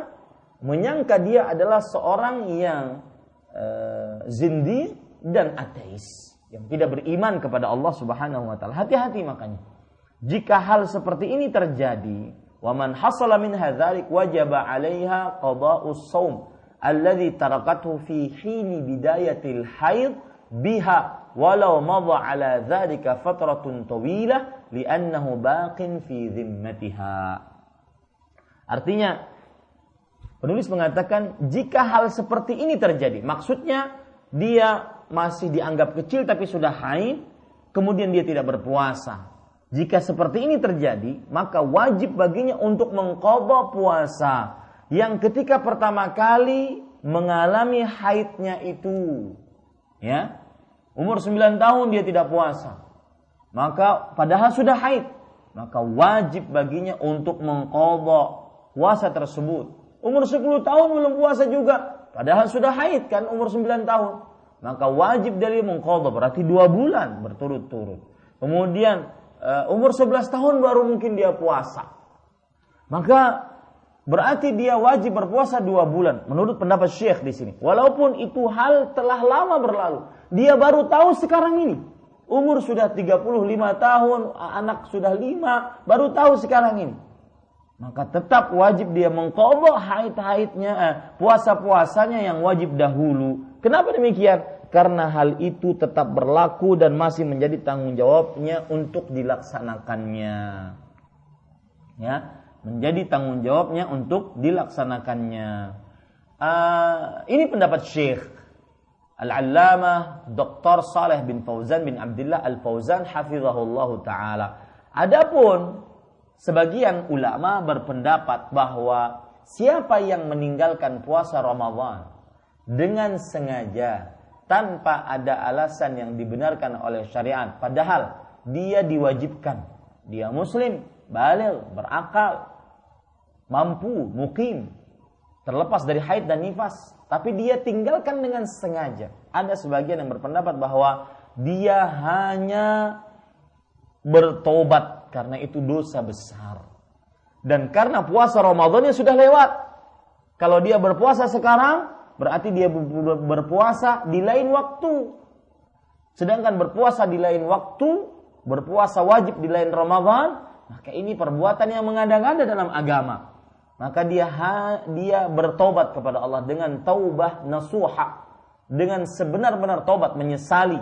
menyangka dia adalah seorang yang uh, zindi dan ateis yang tidak beriman kepada Allah Subhanahu wa taala. Hati-hati makanya. Jika hal seperti ini terjadi, wa man hasala min hadzalik wajaba 'alaiha qada'us shaum alladhi tarakathu fi hini bidayatil haid biha walau madha 'ala dzalika fatratun tawilah li'annahu baqin fi dhimmatiha. Artinya penulis mengatakan jika hal seperti ini terjadi, maksudnya dia masih dianggap kecil tapi sudah haid, kemudian dia tidak berpuasa. Jika seperti ini terjadi, maka wajib baginya untuk mengqadha puasa yang ketika pertama kali mengalami haidnya itu. Ya. Umur 9 tahun dia tidak puasa. Maka padahal sudah haid, maka wajib baginya untuk mengqadha puasa tersebut. Umur 10 tahun belum puasa juga. Padahal sudah haid kan umur 9 tahun. Maka wajib dari mengqadha berarti dua bulan berturut-turut. Kemudian uh, umur 11 tahun baru mungkin dia puasa. Maka berarti dia wajib berpuasa dua bulan menurut pendapat Syekh di sini. Walaupun itu hal telah lama berlalu, dia baru tahu sekarang ini. Umur sudah 35 tahun, anak sudah 5, baru tahu sekarang ini maka tetap wajib dia mengkodok haid-haidnya, eh, puasa-puasanya yang wajib dahulu. Kenapa demikian? Karena hal itu tetap berlaku dan masih menjadi tanggung jawabnya untuk dilaksanakannya. Ya, menjadi tanggung jawabnya untuk dilaksanakannya. Uh, ini pendapat Syekh Al-Allamah Dr. Saleh bin Fauzan bin Abdullah Al-Fauzan hafizahullah taala. Adapun sebagian ulama berpendapat bahwa siapa yang meninggalkan puasa Ramadan dengan sengaja tanpa ada alasan yang dibenarkan oleh syariat padahal dia diwajibkan dia muslim balik berakal mampu mukim terlepas dari haid dan nifas tapi dia tinggalkan dengan sengaja ada sebagian yang berpendapat bahwa dia hanya bertobat karena itu dosa besar. Dan karena puasa Ramadannya sudah lewat. Kalau dia berpuasa sekarang, berarti dia berpuasa di lain waktu. Sedangkan berpuasa di lain waktu, berpuasa wajib di lain Ramadan, maka ini perbuatan yang mengada-ngada dalam agama. Maka dia dia bertobat kepada Allah dengan taubah nasuha, dengan sebenar-benar tobat menyesali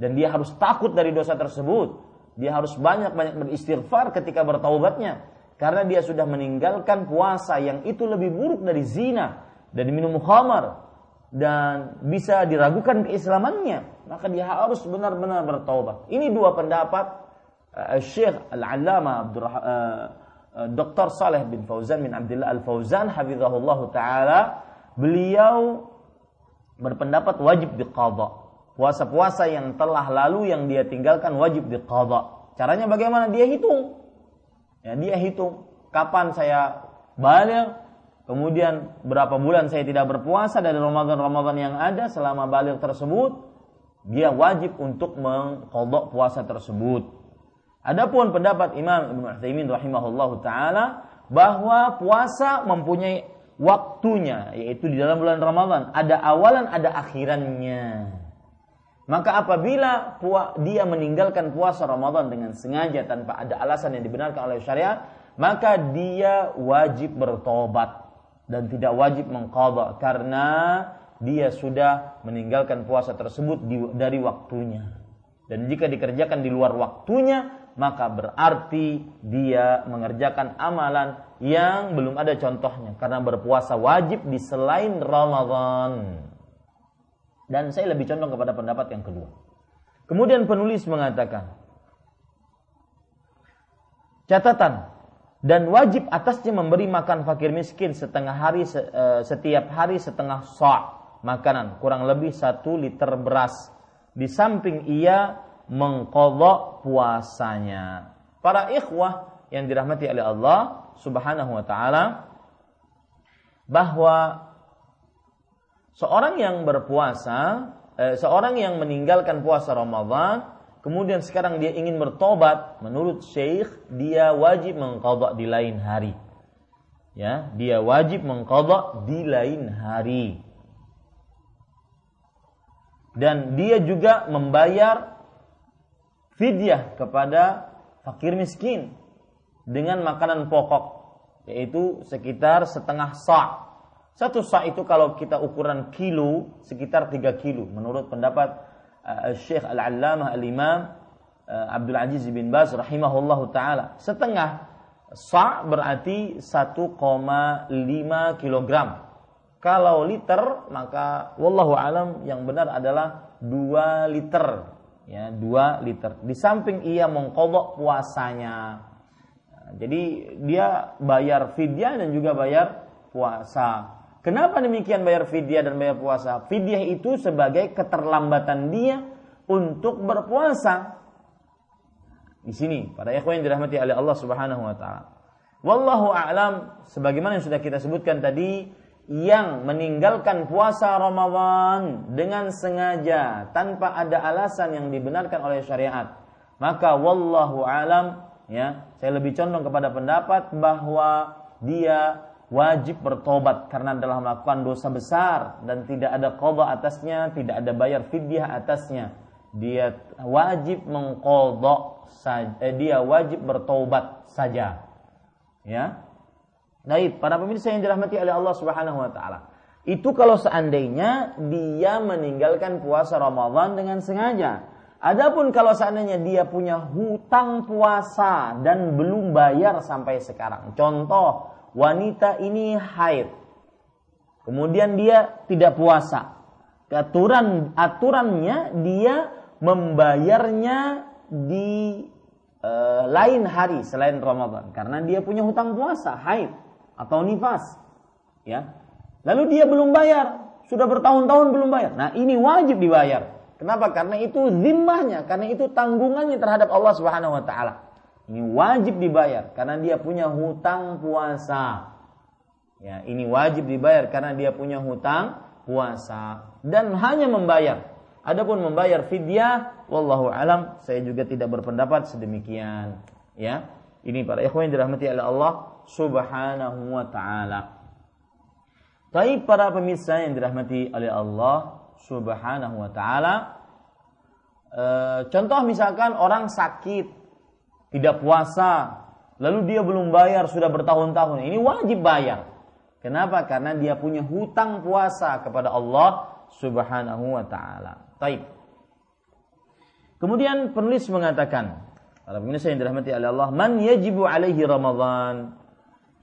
dan dia harus takut dari dosa tersebut dia harus banyak-banyak beristighfar ketika bertaubatnya karena dia sudah meninggalkan puasa yang itu lebih buruk dari zina dan minum khamar dan bisa diragukan keislamannya maka dia harus benar-benar bertaubat ini dua pendapat uh, Syekh Al-Allamah Abdul uh, uh, Dr. Saleh bin Fauzan bin Abdullah Al-Fauzan hafizahullah taala beliau berpendapat wajib diqadha puasa-puasa yang telah lalu yang dia tinggalkan wajib diqadha. Caranya bagaimana? Dia hitung. Ya, dia hitung kapan saya balik, kemudian berapa bulan saya tidak berpuasa dari Ramadan-Ramadan yang ada selama balik tersebut, dia wajib untuk mengkodok puasa tersebut. Adapun pendapat Imam Ibnu Utsaimin rahimahullahu taala bahwa puasa mempunyai waktunya yaitu di dalam bulan Ramadan. Ada awalan ada akhirannya. Maka apabila dia meninggalkan puasa Ramadan dengan sengaja tanpa ada alasan yang dibenarkan oleh syariat maka dia wajib bertobat dan tidak wajib mengqadha karena dia sudah meninggalkan puasa tersebut di, dari waktunya. Dan jika dikerjakan di luar waktunya, maka berarti dia mengerjakan amalan yang belum ada contohnya karena berpuasa wajib di selain Ramadan. Dan saya lebih condong kepada pendapat yang kedua. Kemudian penulis mengatakan, catatan dan wajib atasnya memberi makan fakir miskin setengah hari eh, setiap hari setengah sa' makanan. Kurang lebih satu liter beras. Di samping ia mengkodok puasanya. Para ikhwah yang dirahmati oleh Allah subhanahu wa ta'ala bahwa seorang yang berpuasa eh, seorang yang meninggalkan puasa Ramadan kemudian sekarang dia ingin bertobat menurut syekh dia wajib mengkodok di lain hari. Ya dia wajib mengkodok di lain hari. Dan dia juga membayar fidyah kepada fakir miskin dengan makanan pokok yaitu sekitar setengah sa' satu sa' itu kalau kita ukuran kilo sekitar 3 kilo menurut pendapat Syekh Al-Allamah Al-Imam uh, Abdul Aziz bin Baz rahimahullahu taala setengah sa' berarti 1,5 kilogram kalau liter maka wallahu alam yang benar adalah 2 liter ya 2 liter. Di samping ia mengkodok puasanya. jadi dia bayar fidyah dan juga bayar puasa. Kenapa demikian bayar fidyah dan bayar puasa? Fidyah itu sebagai keterlambatan dia untuk berpuasa. Di sini para ikhwan yang dirahmati oleh Allah Subhanahu wa taala. Wallahu a'lam sebagaimana yang sudah kita sebutkan tadi yang meninggalkan puasa Ramadan dengan sengaja tanpa ada alasan yang dibenarkan oleh syariat maka wallahu alam ya saya lebih condong kepada pendapat bahwa dia wajib bertobat karena telah melakukan dosa besar dan tidak ada qada atasnya tidak ada bayar fidyah atasnya dia wajib mengqadha eh, dia wajib bertobat saja ya Baik, para pemirsa yang dirahmati oleh Allah Subhanahu wa taala. Itu kalau seandainya dia meninggalkan puasa Ramadan dengan sengaja. Adapun kalau seandainya dia punya hutang puasa dan belum bayar sampai sekarang. Contoh, wanita ini haid. Kemudian dia tidak puasa. Aturan aturannya dia membayarnya di uh, lain hari selain Ramadan karena dia punya hutang puasa haid atau nifas. Ya. Lalu dia belum bayar, sudah bertahun-tahun belum bayar. Nah, ini wajib dibayar. Kenapa? Karena itu zimmahnya, karena itu tanggungannya terhadap Allah Subhanahu wa taala. Ini wajib dibayar karena dia punya hutang puasa. Ya, ini wajib dibayar karena dia punya hutang puasa dan hanya membayar. Adapun membayar fidyah, wallahu alam, saya juga tidak berpendapat sedemikian. Ya, ini para ikhwan yang dirahmati oleh Allah Subhanahu wa taala. Tapi para pemirsa yang dirahmati oleh Allah Subhanahu wa taala, e, contoh misalkan orang sakit, tidak puasa, lalu dia belum bayar sudah bertahun-tahun, ini wajib bayar. Kenapa? Karena dia punya hutang puasa kepada Allah Subhanahu wa taala. Taib. Kemudian penulis mengatakan, para pemirsa yang dirahmati oleh Allah, man yajibu alaihi Ramadan.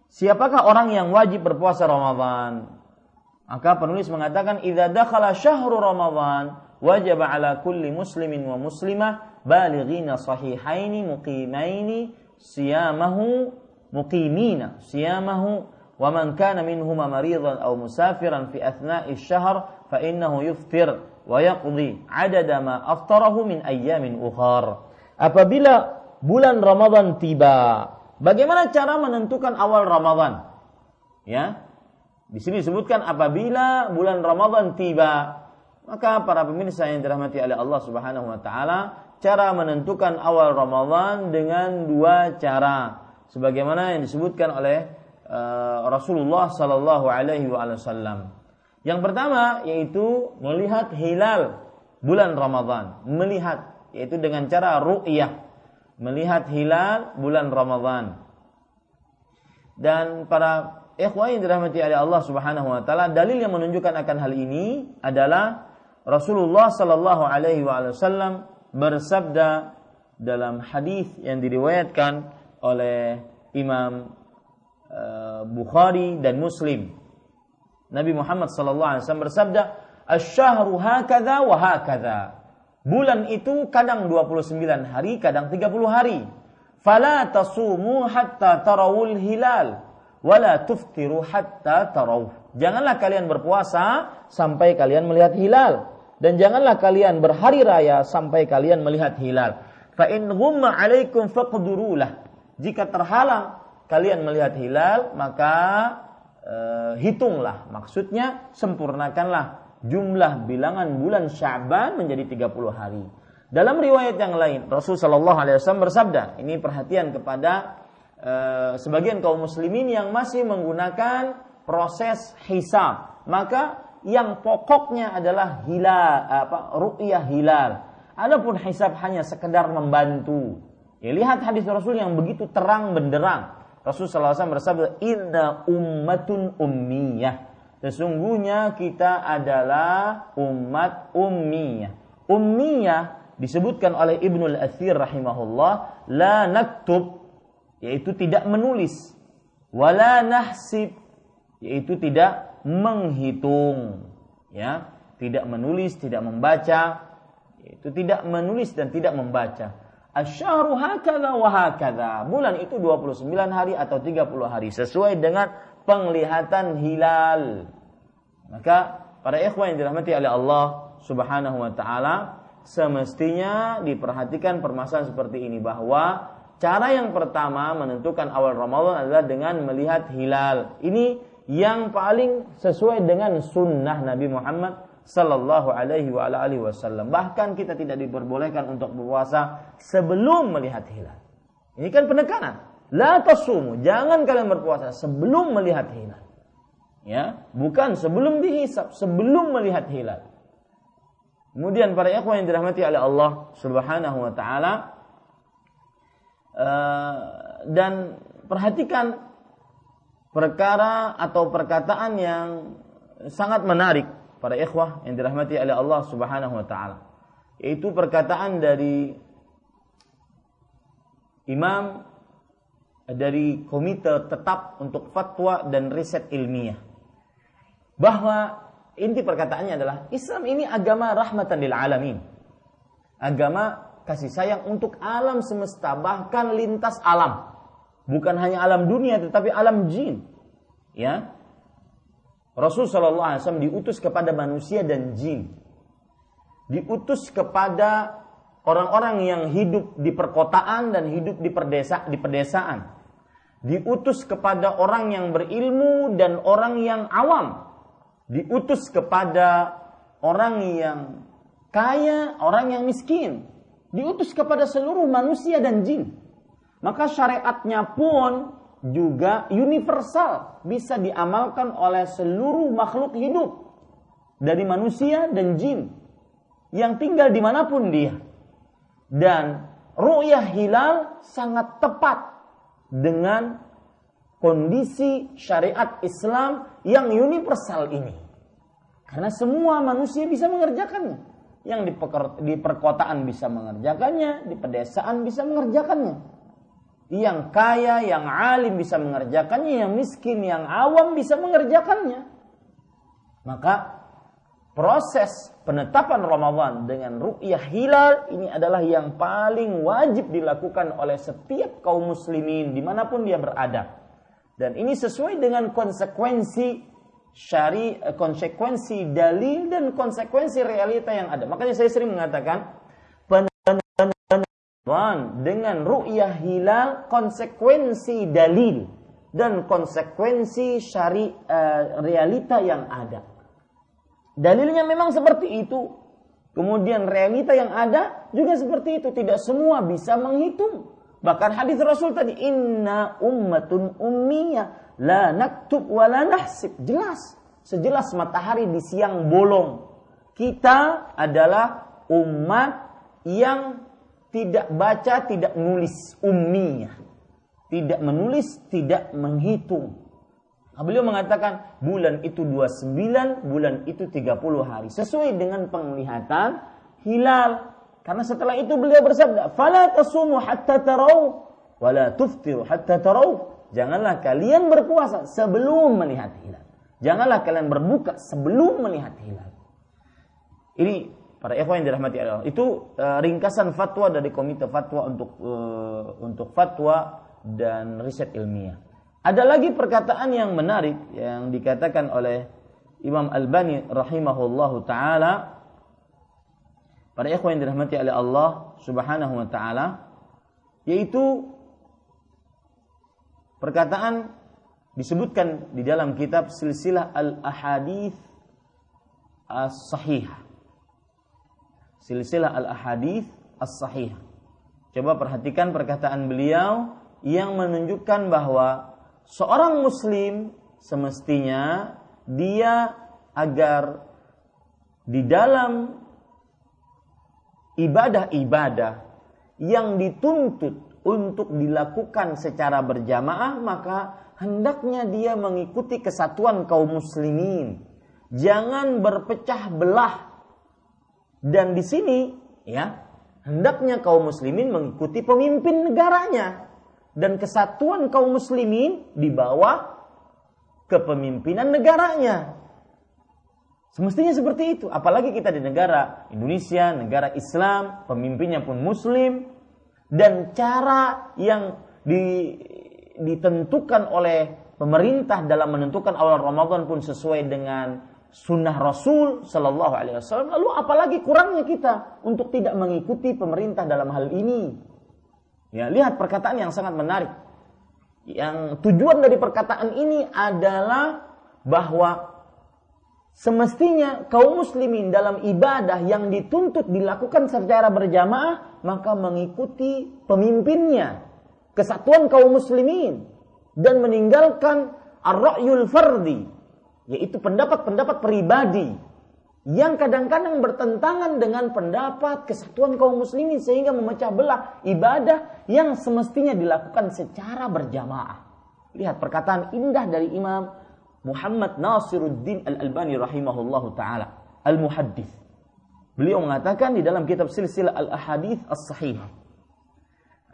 Siapakah orang yang wajib berpuasa Ramadan? Maka penulis mengatakan idza dakhala syahru Ramadan wajib ala kulli muslimin wa muslimah balighina sahihaini muqimaini siyamahu muqimina siyamahu wa man kana minhuma maridan aw musafiran fi athna'i syahr fa innahu yuftir wa yaqdi adada ma aftarahu min ayyamin ukhar apabila bulan Ramadan tiba Bagaimana cara menentukan awal Ramadan? Ya. Di sini disebutkan apabila bulan Ramadan tiba, maka para pemirsa yang dirahmati oleh Allah Subhanahu wa taala, cara menentukan awal Ramadan dengan dua cara. Sebagaimana yang disebutkan oleh uh, Rasulullah Sallallahu Alaihi Wasallam. Yang pertama yaitu melihat hilal bulan Ramadan, melihat yaitu dengan cara ru'yah, melihat hilal bulan Ramadan. Dan para ikhwah yang dirahmati oleh Allah Subhanahu wa taala, dalil yang menunjukkan akan hal ini adalah Rasulullah sallallahu alaihi wasallam bersabda dalam hadis yang diriwayatkan oleh Imam uh, Bukhari dan Muslim. Nabi Muhammad sallallahu alaihi wasallam bersabda, "Asy-syahru hakadha wa hakadha." Bulan itu kadang 29 hari, kadang 30 hari. Fala tasumu hatta tarawul hilal wala tuftiru hatta taraw. Janganlah kalian berpuasa sampai kalian melihat hilal dan janganlah kalian berhari raya sampai kalian melihat hilal. Fa in ghumma 'alaikum faqdurulah. Jika terhalang kalian melihat hilal, maka e, hitunglah. Maksudnya sempurnakanlah jumlah bilangan bulan Sya'ban menjadi 30 hari. Dalam riwayat yang lain, Rasul Shallallahu Alaihi Wasallam bersabda, ini perhatian kepada e, sebagian kaum muslimin yang masih menggunakan proses hisab. Maka yang pokoknya adalah hilal apa ru'yah hilal. Adapun hisab hanya sekedar membantu. Ya lihat hadis Rasul yang begitu terang benderang. Rasul SAW bersabda, Inna ummatun ummiyah. Sesungguhnya kita adalah umat ummiyah. Ummiyah disebutkan oleh Ibnul Athir rahimahullah, la naktub, yaitu tidak menulis. Wala nahsib, yaitu tidak menghitung. Ya, tidak menulis, tidak membaca, itu tidak menulis dan tidak membaca asyahru hakadha wa hakadha. Bulan itu 29 hari atau 30 hari sesuai dengan penglihatan hilal. Maka para ikhwan yang dirahmati oleh Allah Subhanahu wa taala semestinya diperhatikan permasalahan seperti ini bahwa cara yang pertama menentukan awal Ramadan adalah dengan melihat hilal. Ini yang paling sesuai dengan sunnah Nabi Muhammad sallallahu alaihi wasallam. Bahkan kita tidak diperbolehkan untuk berpuasa sebelum melihat hilal. Ini kan penekanan. La tasumu, jangan kalian berpuasa sebelum melihat hilal. Ya, bukan sebelum dihisap, sebelum melihat hilal. Kemudian para ikhwan yang dirahmati oleh Allah Subhanahu wa taala uh, dan perhatikan perkara atau perkataan yang sangat menarik para ikhwah yang dirahmati oleh Allah Subhanahu wa taala. Yaitu perkataan dari imam dari komite tetap untuk fatwa dan riset ilmiah. Bahwa inti perkataannya adalah Islam ini agama rahmatan lil alamin. Agama kasih sayang untuk alam semesta bahkan lintas alam. Bukan hanya alam dunia tetapi alam jin. Ya, Rasul Shallallahu Alaihi Wasallam diutus kepada manusia dan jin, diutus kepada orang-orang yang hidup di perkotaan dan hidup di perdesa di pedesaan, diutus kepada orang yang berilmu dan orang yang awam, diutus kepada orang yang kaya, orang yang miskin, diutus kepada seluruh manusia dan jin. Maka syariatnya pun juga universal, bisa diamalkan oleh seluruh makhluk hidup dari manusia dan jin yang tinggal di mana pun dia. Dan ru'yah hilal sangat tepat dengan kondisi syariat Islam yang universal ini. Karena semua manusia bisa mengerjakannya. Yang di perkotaan bisa mengerjakannya, di pedesaan bisa mengerjakannya yang kaya, yang alim bisa mengerjakannya, yang miskin, yang awam bisa mengerjakannya. Maka proses penetapan Ramadan dengan ru'yah hilal ini adalah yang paling wajib dilakukan oleh setiap kaum muslimin di mana pun dia berada. Dan ini sesuai dengan konsekuensi syari, konsekuensi dalil dan konsekuensi realita yang ada. Makanya saya sering mengatakan Ramadan dengan ru'yah hilal konsekuensi dalil dan konsekuensi syari uh, realita yang ada. Dalilnya memang seperti itu. Kemudian realita yang ada juga seperti itu. Tidak semua bisa menghitung. Bahkan hadis Rasul tadi inna ummatun ummiyah. la naktub wa la nahsib. Jelas, sejelas matahari di siang bolong. Kita adalah umat yang tidak baca, tidak menulis umminya. Tidak menulis, tidak menghitung. Nah, beliau mengatakan bulan itu 29, bulan itu 30 hari. Sesuai dengan penglihatan hilal. Karena setelah itu beliau bersabda, "Fala tasumu hatta tarau wala tuftiru hatta tarau." Janganlah kalian berpuasa sebelum melihat hilal. Janganlah kalian berbuka sebelum melihat hilal. Ini para ikhwan yang dirahmati Allah. Itu uh, ringkasan fatwa dari komite fatwa untuk uh, untuk fatwa dan riset ilmiah. Ada lagi perkataan yang menarik yang dikatakan oleh Imam Al-Bani rahimahullahu taala Para ikhwan yang dirahmati oleh Allah Subhanahu wa taala yaitu perkataan disebutkan di dalam kitab Silsilah Al-Ahadits As-Sahihah. Silsilah Al-Ahadits As-Sahihah. Coba perhatikan perkataan beliau yang menunjukkan bahwa seorang muslim semestinya dia agar di dalam ibadah-ibadah yang dituntut untuk dilakukan secara berjamaah maka hendaknya dia mengikuti kesatuan kaum muslimin. Jangan berpecah belah. Dan di sini ya, hendaknya kaum muslimin mengikuti pemimpin negaranya dan kesatuan kaum muslimin di bawah kepemimpinan negaranya. Semestinya seperti itu. Apalagi kita di negara Indonesia, negara Islam, pemimpinnya pun Muslim, dan cara yang di, ditentukan oleh pemerintah dalam menentukan awal Ramadan pun sesuai dengan sunnah Rasul Shallallahu Alaihi Wasallam. Lalu apalagi kurangnya kita untuk tidak mengikuti pemerintah dalam hal ini? Ya, lihat perkataan yang sangat menarik. Yang tujuan dari perkataan ini adalah bahwa Semestinya kaum muslimin dalam ibadah yang dituntut dilakukan secara berjamaah maka mengikuti pemimpinnya, kesatuan kaum muslimin dan meninggalkan ar-ra'yul fardi yaitu pendapat-pendapat pribadi yang kadang-kadang bertentangan dengan pendapat kesatuan kaum muslimin sehingga memecah belah ibadah yang semestinya dilakukan secara berjamaah. Lihat perkataan indah dari Imam Muhammad Nasiruddin Al-Albani rahimahullahu taala, Al-Muhaddits. Beliau mengatakan di dalam kitab Silsilah Al-Ahadits As-Sahih.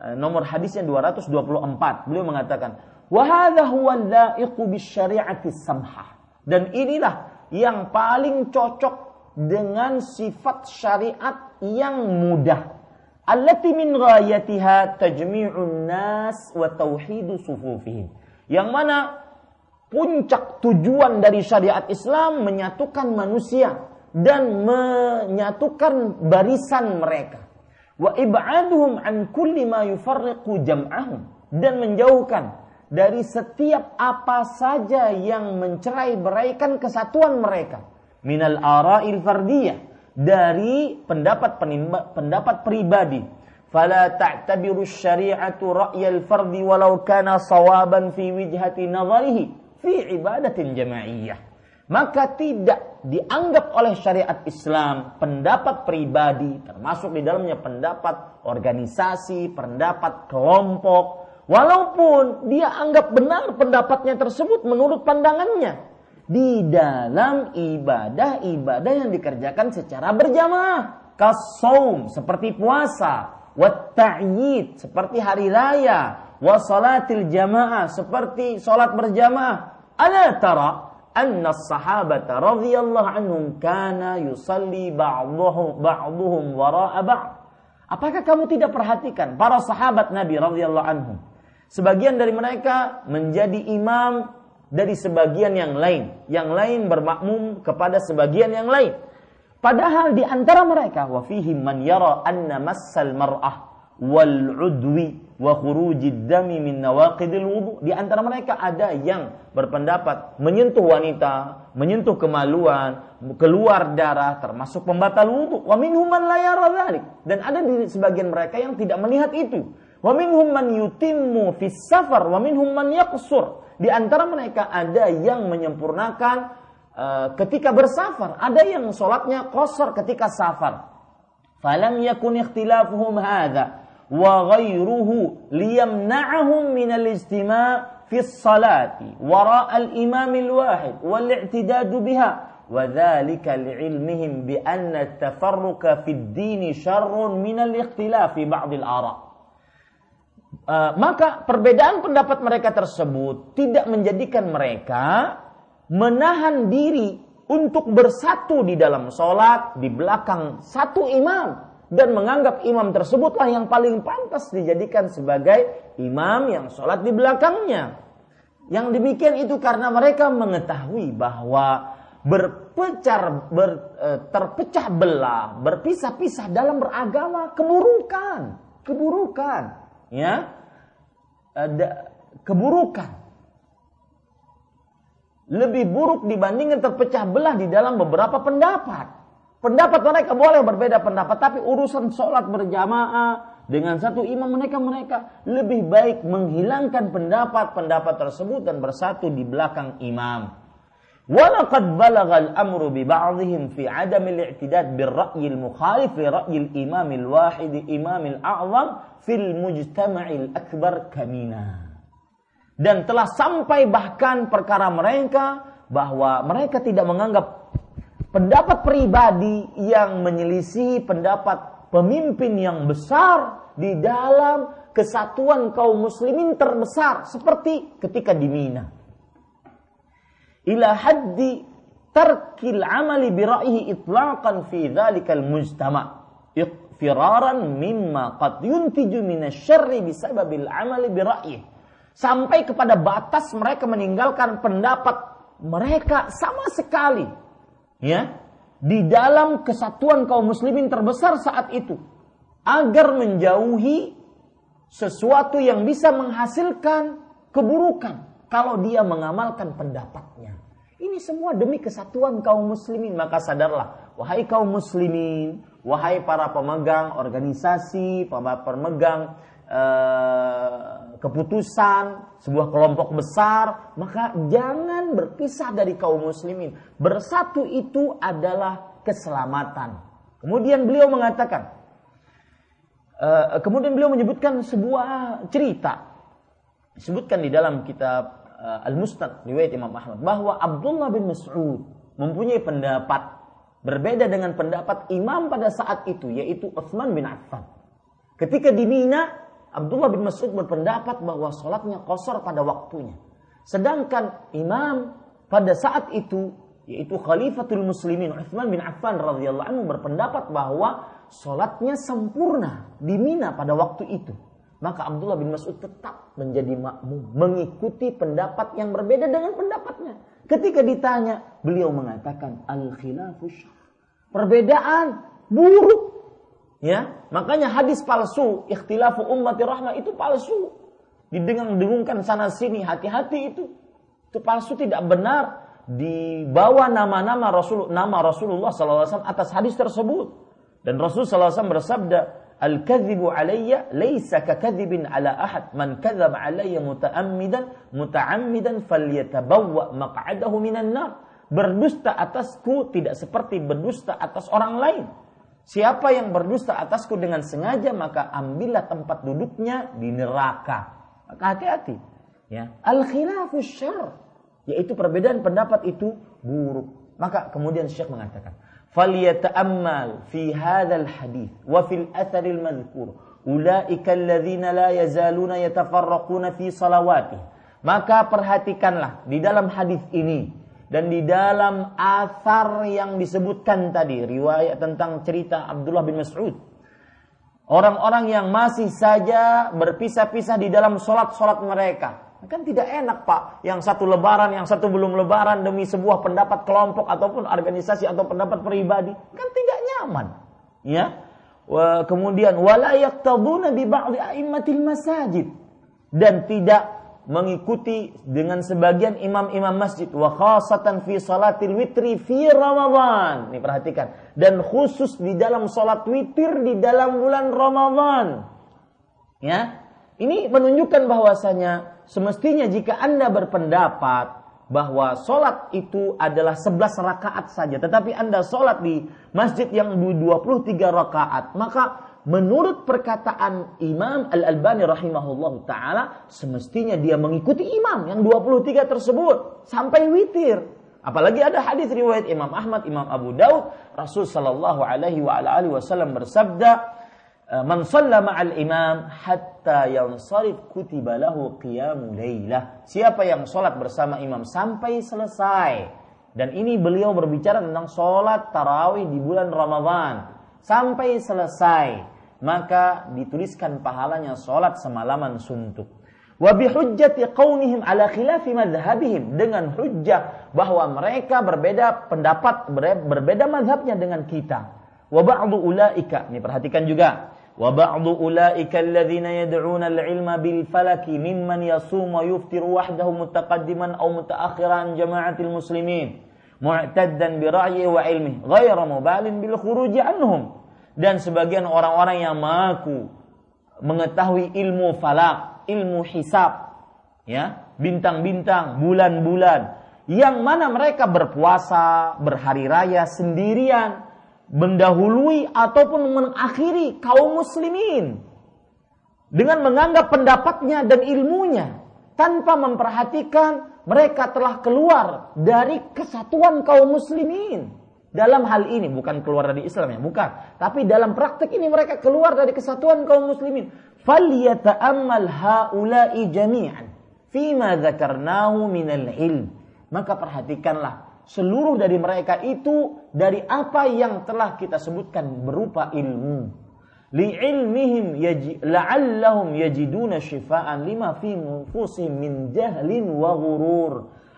Eh, nomor hadisnya 224. Beliau mengatakan, "Wa hadha huwa al-la'iqu bisyari'ati samhah." Dan inilah yang paling cocok dengan sifat syariat yang mudah. Allati min ghayatiha tajmi'un nas wa tauhidu sufufihim. Yang mana puncak tujuan dari syariat Islam menyatukan manusia dan menyatukan barisan mereka. Wa ib'aduhum an kulli ma yufarriqu jam'ahum dan menjauhkan dari setiap apa saja yang mencerai beraikan kesatuan mereka. Minal ara'il fardiyah. Dari pendapat pendapat pribadi. Fala ta'tabiru syari'atu ra'yal fardi walau kana sawaban fi wijhati nazarihi. Fi ibadatin jamaiyah. Maka tidak dianggap oleh syariat Islam pendapat pribadi, termasuk di dalamnya pendapat organisasi, pendapat kelompok, walaupun dia anggap benar pendapatnya tersebut menurut pandangannya. Di dalam ibadah-ibadah yang dikerjakan secara berjamaah, kasaum seperti puasa, wat seperti hari raya, wasalatil jamaah seperti salat berjamaah. Ala tara anna sahabata radhiyallahu anhum kana yusalli ba'dhuhum ba'dhuhum wara'a ba'd. Apakah kamu tidak perhatikan para sahabat Nabi radhiyallahu anhum? Sebagian dari mereka menjadi imam dari sebagian yang lain, yang lain bermakmum kepada sebagian yang lain. Padahal di antara mereka wa fihim man yara anna massal mar'ah wal udwi wa khurujid dami min. Di antara mereka ada yang berpendapat menyentuh wanita, menyentuh kemaluan, keluar darah termasuk pembatal wudu. Wa minhum man Dan ada di sebagian mereka yang tidak melihat itu. Wa minhum man yutimmu fis safar wa minhum man yaqsur. Di antara mereka ada yang menyempurnakan uh, ketika bersafar, ada yang sholatnya qasar ketika safar. Falam yakun ikhtilafuhum hadza wa ghairuhu liyamna'ahum min al-istima' fi salati wara' al-imam al-wahid wal i'tidadu biha wa dhalika li'ilmihim bi anna at-tafarruqa fi din syarrun min al-ikhtilafi ba'd al-ara' Uh, maka perbedaan pendapat mereka tersebut tidak menjadikan mereka menahan diri untuk bersatu di dalam sholat di belakang satu imam. Dan menganggap imam tersebutlah yang paling pantas dijadikan sebagai imam yang sholat di belakangnya. Yang demikian itu karena mereka mengetahui bahwa berpecah ber, e, terpecah belah, berpisah-pisah dalam beragama keburukan, keburukan, ya. Ada keburukan. Lebih buruk dibandingkan terpecah belah di dalam beberapa pendapat. Pendapat mereka boleh berbeda pendapat, tapi urusan sholat berjamaah dengan satu imam mereka mereka lebih baik menghilangkan pendapat-pendapat tersebut dan bersatu di belakang imam. Walaqad balagal amru bi ba'dihim fi 'adam al-i'tidad bir-ra'y al-mukhalif li ra'y al-imam al-wahid imam al-a'zam fi al-mujtama' al-akbar kamina. Dan telah sampai bahkan perkara mereka bahwa mereka tidak menganggap pendapat pribadi yang menyelisih pendapat pemimpin yang besar di dalam kesatuan kaum muslimin terbesar seperti ketika di Mina ila haddi tarkil amali bi ra'yihi itlaqan fi dzalikal mujtama. Firaran mimma qad yuntiju minasyarri bisababil amali bi ra'yihi. Sampai kepada batas mereka meninggalkan pendapat mereka sama sekali ya di dalam kesatuan kaum muslimin terbesar saat itu. Agar menjauhi sesuatu yang bisa menghasilkan keburukan kalau dia mengamalkan pendapatnya. Ini semua demi kesatuan kaum muslimin. Maka sadarlah, wahai kaum muslimin, wahai para pemegang organisasi, para pemegang uh, keputusan, sebuah kelompok besar, maka jangan berpisah dari kaum muslimin. Bersatu itu adalah keselamatan. Kemudian beliau mengatakan, uh, kemudian beliau menyebutkan sebuah cerita disebutkan di dalam kitab uh, Al-Mustad riwayat Imam Ahmad bahwa Abdullah bin Mas'ud mempunyai pendapat berbeda dengan pendapat imam pada saat itu yaitu Utsman bin Affan. Ketika di Mina, Abdullah bin Mas'ud berpendapat bahwa sholatnya kosor pada waktunya. Sedangkan imam pada saat itu yaitu Khalifatul Muslimin Utsman bin Affan radhiyallahu anhu berpendapat bahwa sholatnya sempurna di Mina pada waktu itu. Maka Abdullah bin Mas'ud tetap menjadi makmum, mengikuti pendapat yang berbeda dengan pendapatnya. Ketika ditanya, beliau mengatakan al-khilafu Perbedaan buruk. Ya, makanya hadis palsu, ikhtilafu ummati rahmah itu palsu. Didengung-dengungkan sana sini, hati-hati itu. Itu palsu tidak benar. Dibawa nama-nama Rasul nama Rasulullah SAW atas hadis tersebut. Dan Rasul SAW bersabda, Al-kadhibu alayya laysa kakadhibin ala ahad. Man kadzaba alayya muta'ammidan muta'ammidan falyatabawwa maq'adahu minan nar. Berdusta atasku tidak seperti berdusta atas orang lain. Siapa yang berdusta atasku dengan sengaja maka ambillah tempat duduknya di neraka. Maka hati-hati. Ya. Al-khilafu syarr. Yaitu perbedaan pendapat itu buruk. Maka kemudian Syekh mengatakan, فليتأمل في هذا الحديث وفي الأثر المذكور أولئك الذين لا يزالون يتفرقون في صلواته، maka perhatikanlah di dalam hadis ini dan di dalam asar yang disebutkan tadi riwayat tentang cerita Abdullah bin Mas'ud. Orang-orang yang masih saja berpisah-pisah di dalam solat-solat mereka. Kan tidak enak Pak, yang satu lebaran, yang satu belum lebaran demi sebuah pendapat kelompok ataupun organisasi atau pendapat pribadi. Kan tidak nyaman. Ya. Kemudian wala yaqtaduna bi ba'dhi a'immatil masajid dan tidak mengikuti dengan sebagian imam-imam masjid wa khasatan fi salatil witri fi Ramadan. Perhatikan. Dan khusus di dalam salat witir di dalam bulan Ramadan. Ya. Ini menunjukkan bahwasanya semestinya jika Anda berpendapat bahwa sholat itu adalah 11 rakaat saja, tetapi Anda sholat di masjid yang 23 rakaat, maka menurut perkataan Imam Al-Albani rahimahullah taala semestinya dia mengikuti imam yang 23 tersebut sampai witir. Apalagi ada hadis riwayat Imam Ahmad, Imam Abu Daud, Rasul sallallahu alaihi wasallam bersabda, "Man shalla ma'al imam hatta yansarif kutiba lahu qiyamul lailah." Siapa yang salat bersama imam sampai selesai. Dan ini beliau berbicara tentang salat tarawih di bulan Ramadan sampai selesai maka dituliskan pahalanya sholat semalaman suntuk. Wa bihujjati qaunihim ala khilafi madhabihim dengan hujjah bahwa mereka berbeda pendapat berbeda madhabnya dengan kita. Wa ba'du ulaika ini perhatikan juga. Al-ilma bil falaki mimman yasum wa yuftiru wahdahu mutaqaddiman aw mutaakhiran jama'atil muslimin mu'taddan bi ra'yi wa ilmi ghayra mubalin bil khuruj anhum. Dan sebagian orang-orang yang mengaku mengetahui ilmu falak, ilmu hisab, ya, bintang-bintang, bulan-bulan, yang mana mereka berpuasa, berhari raya sendirian, mendahului ataupun mengakhiri kaum muslimin dengan menganggap pendapatnya dan ilmunya tanpa memperhatikan mereka telah keluar dari kesatuan kaum muslimin dalam hal ini bukan keluar dari Islam ya, bukan. Tapi dalam praktek ini mereka keluar dari kesatuan kaum muslimin. Falyata'ammal haula'i jami'an fima dzakarnahu minal ilm. Maka perhatikanlah seluruh dari mereka itu dari apa yang telah kita sebutkan berupa ilmu. Li'ilmihim la'allahum yajiduna syifaan lima fi nufusihim min jahlin wa ghurur.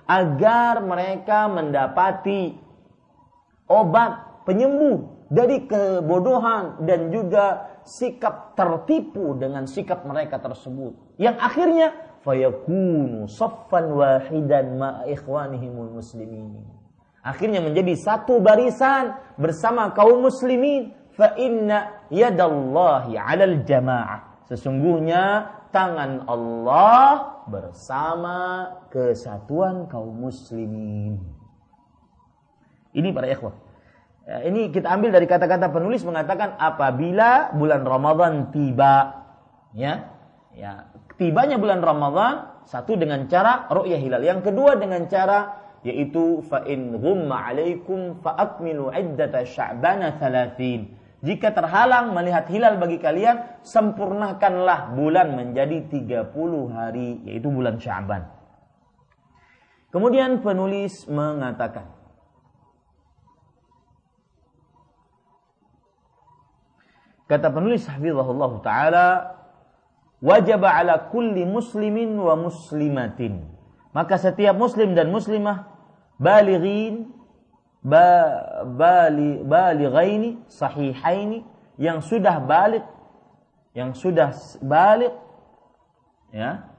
Agar mereka mendapati obat penyembuh dari kebodohan dan juga sikap tertipu dengan sikap mereka tersebut. Yang akhirnya fayakunu saffan wahidan ma ikhwanihimul muslimin. Akhirnya menjadi satu barisan bersama kaum muslimin fa inna yadallahi 'alal jamaah. Sesungguhnya tangan Allah bersama kesatuan kaum muslimin. Ini para ikhwah. Ya, ini kita ambil dari kata-kata penulis mengatakan apabila bulan Ramadan tiba, ya, ya, tibanya bulan Ramadan satu dengan cara ru'yah hilal, yang kedua dengan cara yaitu fa in ghumma alaikum fa akmilu iddata sya'bana 30. Jika terhalang melihat hilal bagi kalian, sempurnakanlah bulan menjadi 30 hari, yaitu bulan Sya'ban. Kemudian penulis mengatakan, Kata penulis hafizahullah taala, wajib ala kulli muslimin wa muslimatin. Maka setiap muslim dan muslimah balighin ba, bali, balighaini sahihaini yang sudah balik yang sudah balik ya.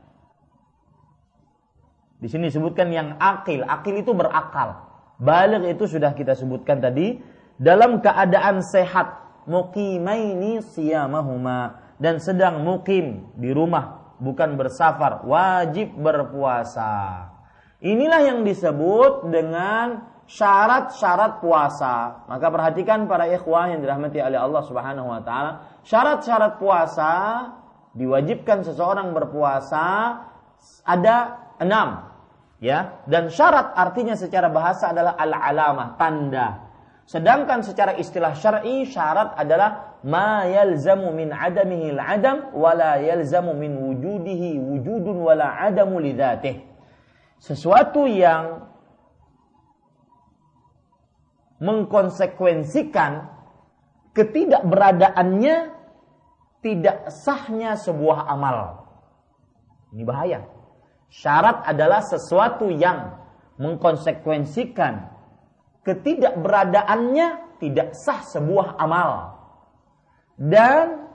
Di sini disebutkan yang akil. Akil itu berakal. Balik itu sudah kita sebutkan tadi. Dalam keadaan sehat. Muqimaini siyamahuma. Dan sedang mukim di rumah. Bukan bersafar. Wajib berpuasa inilah yang disebut dengan syarat-syarat puasa. Maka perhatikan para ikhwah yang dirahmati oleh Allah Subhanahu wa taala. Syarat-syarat puasa diwajibkan seseorang berpuasa ada enam ya. Dan syarat artinya secara bahasa adalah al-alamah tanda. Sedangkan secara istilah syar'i syarat adalah ma yalzamu min adamihi al-adam wa la yalzamu min wujudihi wujudun wa la adamu lidzatih. Sesuatu yang mengkonsekuensikan ketidakberadaannya tidak sahnya sebuah amal. Ini bahaya. Syarat adalah sesuatu yang mengkonsekuensikan ketidakberadaannya tidak sah sebuah amal dan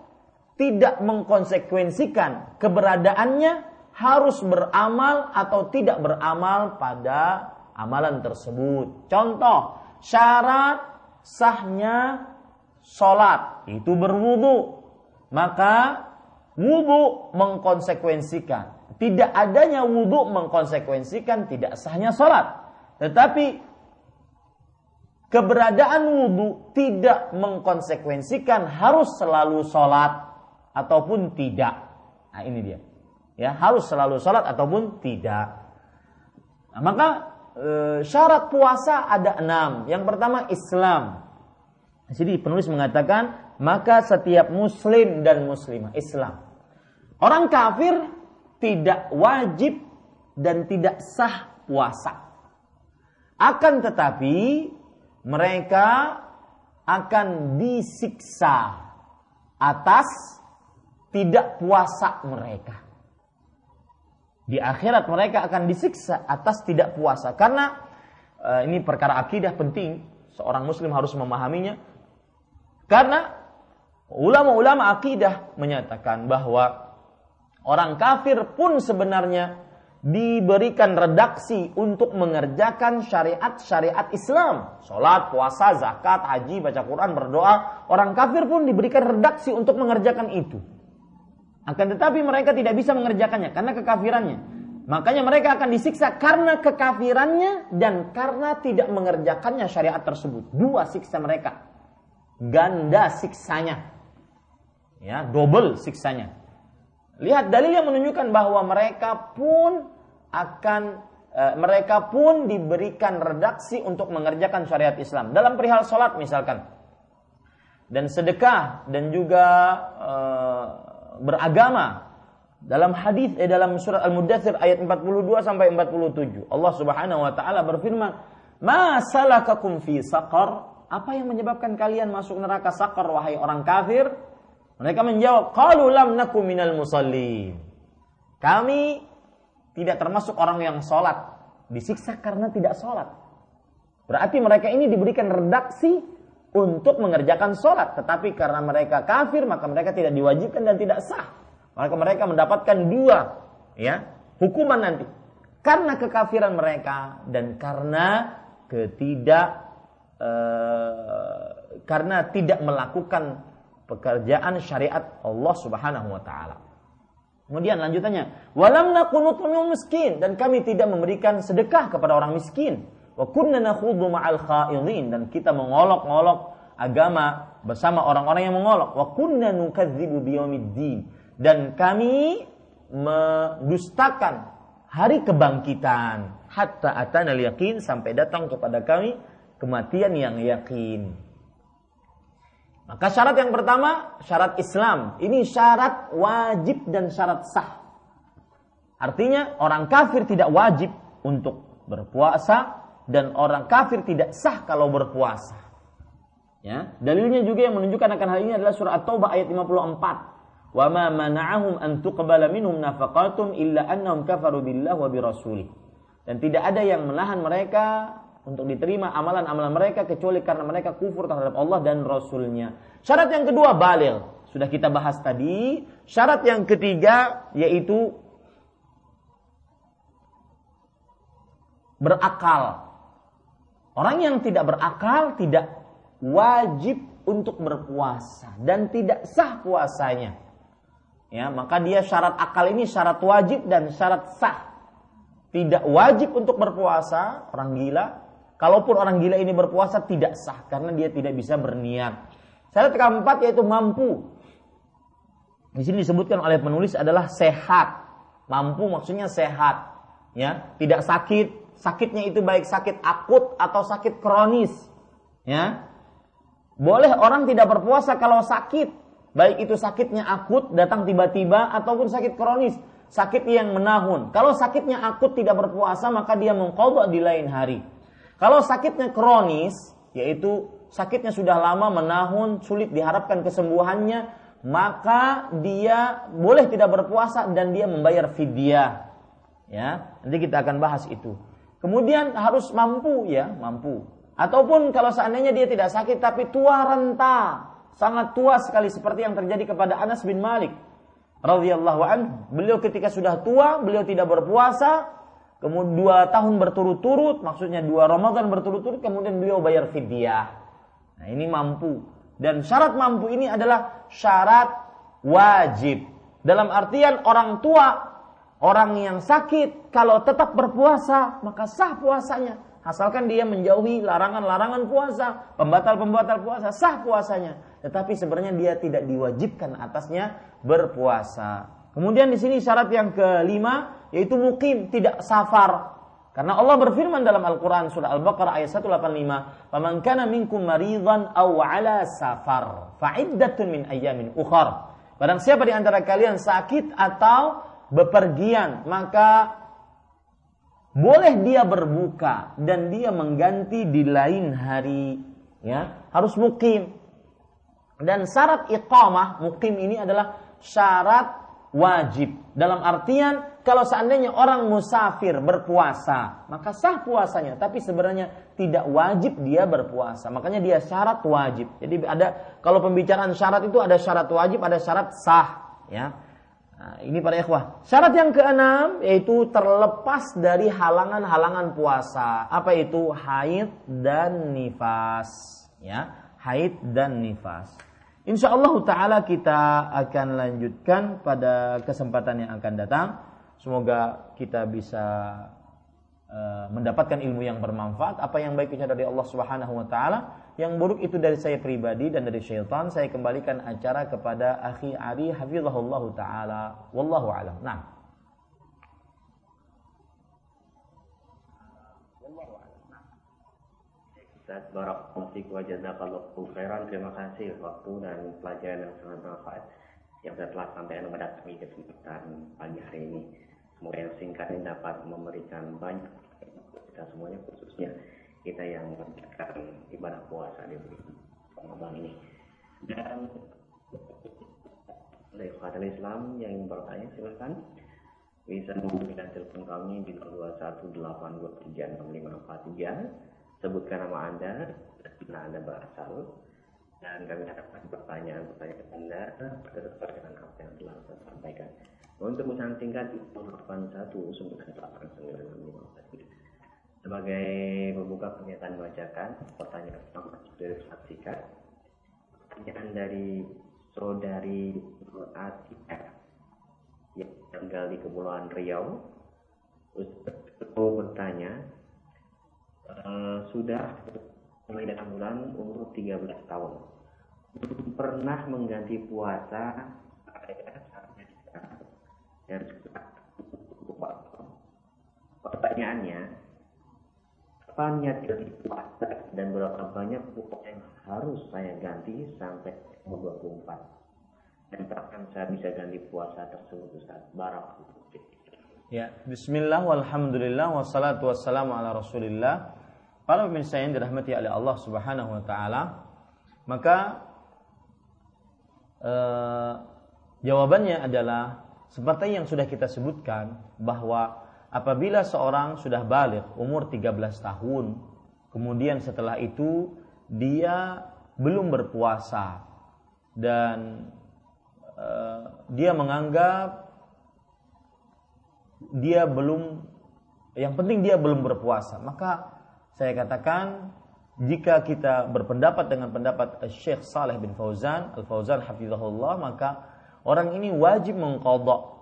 tidak mengkonsekuensikan keberadaannya harus beramal atau tidak beramal pada amalan tersebut. Contoh, syarat sahnya sholat itu berwudu. Maka wudu mengkonsekuensikan tidak adanya wudhu mengkonsekuensikan tidak sahnya sholat. Tetapi keberadaan wudhu tidak mengkonsekuensikan harus selalu sholat ataupun tidak. Nah ini dia. Ya harus selalu sholat ataupun tidak. Nah, maka e, syarat puasa ada enam. Yang pertama Islam. Jadi penulis mengatakan maka setiap muslim dan muslimah Islam. Orang kafir tidak wajib dan tidak sah puasa. Akan tetapi mereka akan disiksa atas tidak puasa mereka. Di akhirat mereka akan disiksa atas tidak puasa karena uh, ini perkara akidah penting seorang muslim harus memahaminya karena ulama-ulama akidah menyatakan bahwa Orang kafir pun sebenarnya diberikan redaksi untuk mengerjakan syariat-syariat Islam. Sholat, puasa, zakat, haji, baca Quran, berdoa. Orang kafir pun diberikan redaksi untuk mengerjakan itu. Akan tetapi mereka tidak bisa mengerjakannya karena kekafirannya. Makanya mereka akan disiksa karena kekafirannya dan karena tidak mengerjakannya syariat tersebut. Dua siksa mereka. Ganda siksanya. Ya, double siksanya. Lihat dalil yang menunjukkan bahwa mereka pun akan e, mereka pun diberikan redaksi untuk mengerjakan syariat Islam dalam perihal sholat misalkan dan sedekah dan juga e, beragama dalam hadis eh, dalam surat Al-Mudathir ayat 42 sampai 47 Allah Subhanahu wa taala berfirman "Ma salakakum fi saqar?" Apa yang menyebabkan kalian masuk neraka saqar wahai orang kafir? Mereka menjawab, "Qalu lam naku minal musallin." Kami tidak termasuk orang yang sholat. Disiksa karena tidak sholat. Berarti mereka ini diberikan redaksi untuk mengerjakan sholat. Tetapi karena mereka kafir, maka mereka tidak diwajibkan dan tidak sah. Maka mereka mendapatkan dua ya hukuman nanti. Karena kekafiran mereka dan karena ketidak eh, karena tidak melakukan pekerjaan syariat Allah Subhanahu wa taala. Kemudian lanjutannya, walam miskin dan kami tidak memberikan sedekah kepada orang miskin. Wa kunna nakhudhu ma'al dan kita mengolok-olok agama bersama orang-orang yang mengolok. Wa kunna nukadzibu dan kami mendustakan hari kebangkitan hatta atana yakin sampai datang kepada kami kematian yang yakin. Maka syarat yang pertama, syarat Islam. Ini syarat wajib dan syarat sah. Artinya orang kafir tidak wajib untuk berpuasa dan orang kafir tidak sah kalau berpuasa. Ya, dalilnya juga yang menunjukkan akan hal ini adalah surah At-Taubah ayat 54. Wa ma mana'ahum an tuqbala minhum nafaqatum illa annahum kafaru billah wa birasuli. Dan tidak ada yang menahan mereka untuk diterima amalan-amalan mereka kecuali karena mereka kufur terhadap Allah dan Rasulnya. Syarat yang kedua balil. Sudah kita bahas tadi. Syarat yang ketiga yaitu berakal. Orang yang tidak berakal tidak wajib untuk berpuasa dan tidak sah puasanya. Ya, maka dia syarat akal ini syarat wajib dan syarat sah. Tidak wajib untuk berpuasa, orang gila, Kalaupun orang gila ini berpuasa tidak sah karena dia tidak bisa berniat. Syarat keempat yaitu mampu. Di sini disebutkan oleh penulis adalah sehat. Mampu maksudnya sehat, ya, tidak sakit. Sakitnya itu baik sakit akut atau sakit kronis, ya. Boleh orang tidak berpuasa kalau sakit, baik itu sakitnya akut datang tiba-tiba ataupun sakit kronis, sakit yang menahun. Kalau sakitnya akut tidak berpuasa maka dia mengkodok di lain hari. Kalau sakitnya kronis, yaitu sakitnya sudah lama menahun, sulit diharapkan kesembuhannya, maka dia boleh tidak berpuasa dan dia membayar fidyah. Ya, nanti kita akan bahas itu. Kemudian harus mampu ya, mampu. Ataupun kalau seandainya dia tidak sakit tapi tua renta, sangat tua sekali seperti yang terjadi kepada Anas bin Malik radhiyallahu anhu. Beliau ketika sudah tua, beliau tidak berpuasa, kemudian dua tahun berturut-turut, maksudnya dua Ramadan berturut-turut, kemudian beliau bayar fidyah. Nah ini mampu. Dan syarat mampu ini adalah syarat wajib. Dalam artian orang tua Orang yang sakit kalau tetap berpuasa maka sah puasanya. Asalkan dia menjauhi larangan-larangan puasa, pembatal-pembatal puasa, sah puasanya. Tetapi sebenarnya dia tidak diwajibkan atasnya berpuasa. Kemudian di sini syarat yang kelima yaitu mukim, tidak safar. Karena Allah berfirman dalam Al-Quran surah Al-Baqarah ayat 185, "Faman kana minkum maridan aw ala safar, fa'iddatun min ayyamin ukhar." Barang siapa di antara kalian sakit atau bepergian, maka boleh dia berbuka dan dia mengganti di lain hari ya. Harus mukim. Dan syarat iqamah mukim ini adalah syarat wajib. Dalam artian kalau seandainya orang musafir berpuasa maka sah puasanya. Tapi sebenarnya tidak wajib dia berpuasa. Makanya dia syarat wajib. Jadi ada kalau pembicaraan syarat itu ada syarat wajib ada syarat sah ya Nah, ini para ikhwah. Syarat yang keenam yaitu terlepas dari halangan-halangan puasa. Apa itu? Haid dan nifas. Ya, haid dan nifas. Insya Allah Ta'ala kita akan lanjutkan pada kesempatan yang akan datang. Semoga kita bisa mendapatkan ilmu yang bermanfaat. Apa yang baik itu dari Allah Subhanahu Wa Ta'ala yang buruk itu dari saya pribadi dan dari syaitan saya kembalikan acara kepada akhi Ari hafizahullah taala wallahu alam nah. Terima kasih waktu dan pelajaran yang sangat bermanfaat yang telah sampaikan kepada kami kesempatan pagi hari ini. Semoga yang singkat ini dapat memberikan banyak kita semuanya khususnya kita yang mengerjakan ibadah puasa di Ramadan ini. Dan dari Fatal Islam yang bertanya silahkan bisa menghubungi telepon kami di 0218236543 sebutkan nama anda dan anda berasal dan kami akan pertanyaan-pertanyaan anda sesuai dengan apa yang telah saya sampaikan untuk pesan singkat itu 81 988 sebagai pembuka pernyataan bacakan, pertanyaan pertama sudah saksikan. Pertanyaan dari saudari Atika yang tinggal di Kepulauan Riau. Ustaz bertanya, uh, sudah mulai datang bulan umur 13 tahun. Pernah mengganti puasa. Dan pertanyaannya apa niat ganti puasa dan berapa banyak pupuk yang harus saya ganti sampai umur 24 dan kapan saya bisa ganti puasa tersebut Ustaz? Barak. Ya, bismillah walhamdulillah wassalatu wassalamu ala rasulillah. Para pemirsa yang dirahmati oleh Allah subhanahu wa ta'ala Maka eh, Jawabannya adalah Seperti yang sudah kita sebutkan Bahwa apabila seorang sudah balik umur 13 tahun, kemudian setelah itu dia belum berpuasa dan uh, dia menganggap dia belum yang penting dia belum berpuasa, maka saya katakan jika kita berpendapat dengan pendapat Syekh Saleh bin Fauzan, Al Fauzan hafizahullah, maka orang ini wajib mengkodok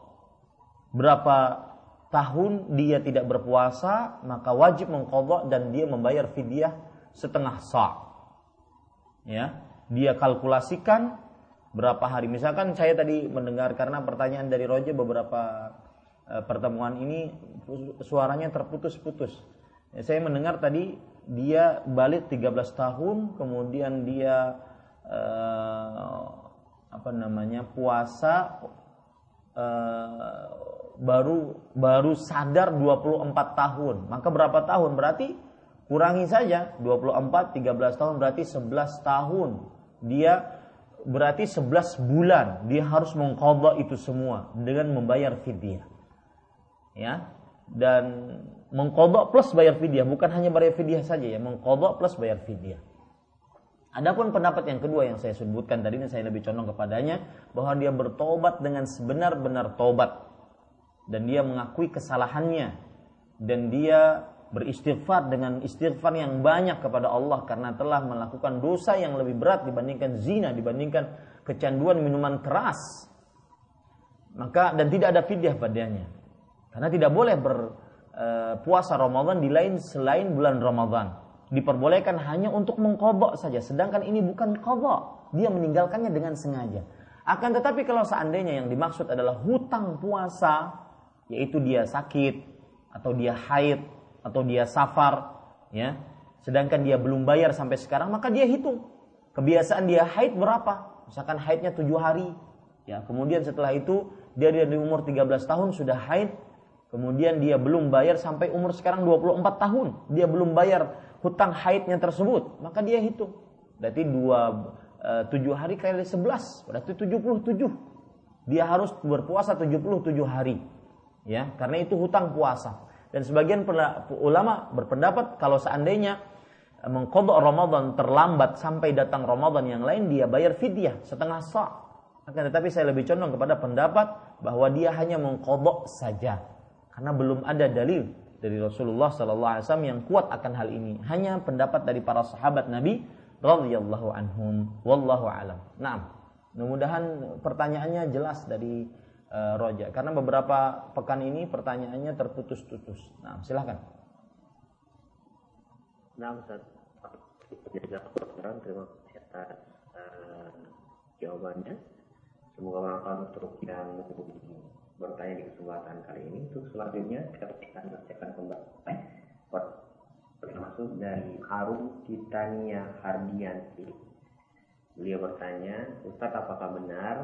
berapa tahun dia tidak berpuasa, maka wajib mengkodok dan dia membayar fidyah setengah sa'. Ya, dia kalkulasikan berapa hari. Misalkan saya tadi mendengar karena pertanyaan dari Roger beberapa e, pertemuan ini suaranya terputus-putus. Ya, saya mendengar tadi dia balik 13 tahun, kemudian dia e, apa namanya puasa e, baru baru sadar 24 tahun. Maka berapa tahun? Berarti kurangi saja 24 13 tahun berarti 11 tahun. Dia berarti 11 bulan dia harus mengqadha itu semua dengan membayar fidyah. Ya. Dan mengqadha plus bayar fidyah bukan hanya bayar fidyah saja ya, mengqadha plus bayar fidyah. Adapun pendapat yang kedua yang saya sebutkan tadi ini saya lebih condong kepadanya bahwa dia bertobat dengan sebenar-benar tobat dan dia mengakui kesalahannya dan dia beristighfar dengan istighfar yang banyak kepada Allah karena telah melakukan dosa yang lebih berat dibandingkan zina, dibandingkan kecanduan minuman keras. Maka dan tidak ada fidyah padanya. Karena tidak boleh berpuasa e, Ramadan di lain selain bulan Ramadan. Diperbolehkan hanya untuk mengkobok saja. Sedangkan ini bukan kobok. Dia meninggalkannya dengan sengaja. Akan tetapi kalau seandainya yang dimaksud adalah hutang puasa, yaitu dia sakit, atau dia haid, atau dia safar, ya, sedangkan dia belum bayar sampai sekarang, maka dia hitung. Kebiasaan dia haid berapa? Misalkan haidnya tujuh hari, ya, kemudian setelah itu dia dari umur 13 tahun sudah haid, kemudian dia belum bayar sampai umur sekarang 24 tahun, dia belum bayar hutang haidnya tersebut, maka dia hitung. Berarti dua eh, tujuh hari kali sebelas, berarti 77. Dia harus berpuasa 77 hari. Ya, karena itu hutang puasa. Dan sebagian ulama berpendapat kalau seandainya eh, mengkodok Ramadan terlambat sampai datang Ramadan yang lain dia bayar fidyah setengah sa. Akan tetapi saya lebih condong kepada pendapat bahwa dia hanya mengkodok saja karena belum ada dalil dari Rasulullah Sallallahu Alaihi Wasallam yang kuat akan hal ini. Hanya pendapat dari para sahabat Nabi radhiyallahu anhum. Wallahu alam. Nah, mudah-mudahan pertanyaannya jelas dari uh, Roja karena beberapa pekan ini pertanyaannya terputus-putus. Nah, silahkan. Nah, Ustaz. Terima kasih atas uh, jawabannya. Semoga bermanfaat untuk yang bertanya di kesempatan kali ini. Untuk selanjutnya kita akan bacakan kembali termasuk dari Harum Titania Hardianti. Beliau bertanya, Ustadz apakah benar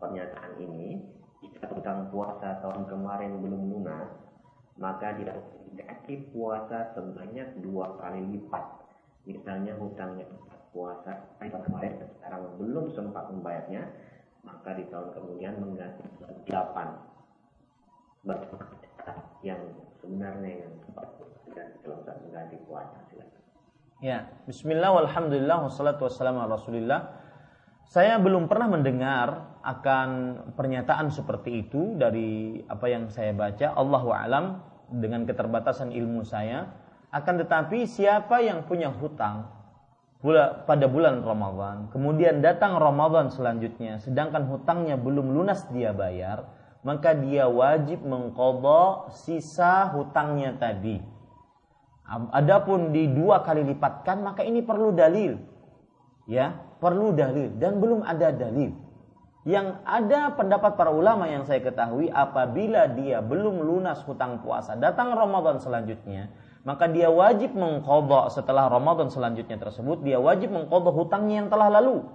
pernyataan ini jika hutang puasa tahun kemarin belum lunas, maka dikasih puasa sebanyak dua kali lipat. Misalnya hutangnya puasa tahun kemarin sekarang belum sempat membayarnya, maka di tahun kemudian mengganti 8 yang sebenarnya yang tepat dan mengganti silakan. Ya, Bismillah, walhamdulillah, wassalatu wassalamu ala rasulillah. Saya belum pernah mendengar akan pernyataan seperti itu dari apa yang saya baca. Allahu alam dengan keterbatasan ilmu saya. Akan tetapi siapa yang punya hutang pada bulan Ramadan, kemudian datang Ramadan selanjutnya, sedangkan hutangnya belum lunas dia bayar, maka dia wajib mengkodok sisa hutangnya tadi. Adapun di dua kali lipatkan, maka ini perlu dalil, ya, perlu dalil dan belum ada dalil. Yang ada pendapat para ulama yang saya ketahui apabila dia belum lunas hutang puasa, datang Ramadan selanjutnya, maka dia wajib mengkodok setelah Ramadan selanjutnya tersebut dia wajib mengkodok hutangnya yang telah lalu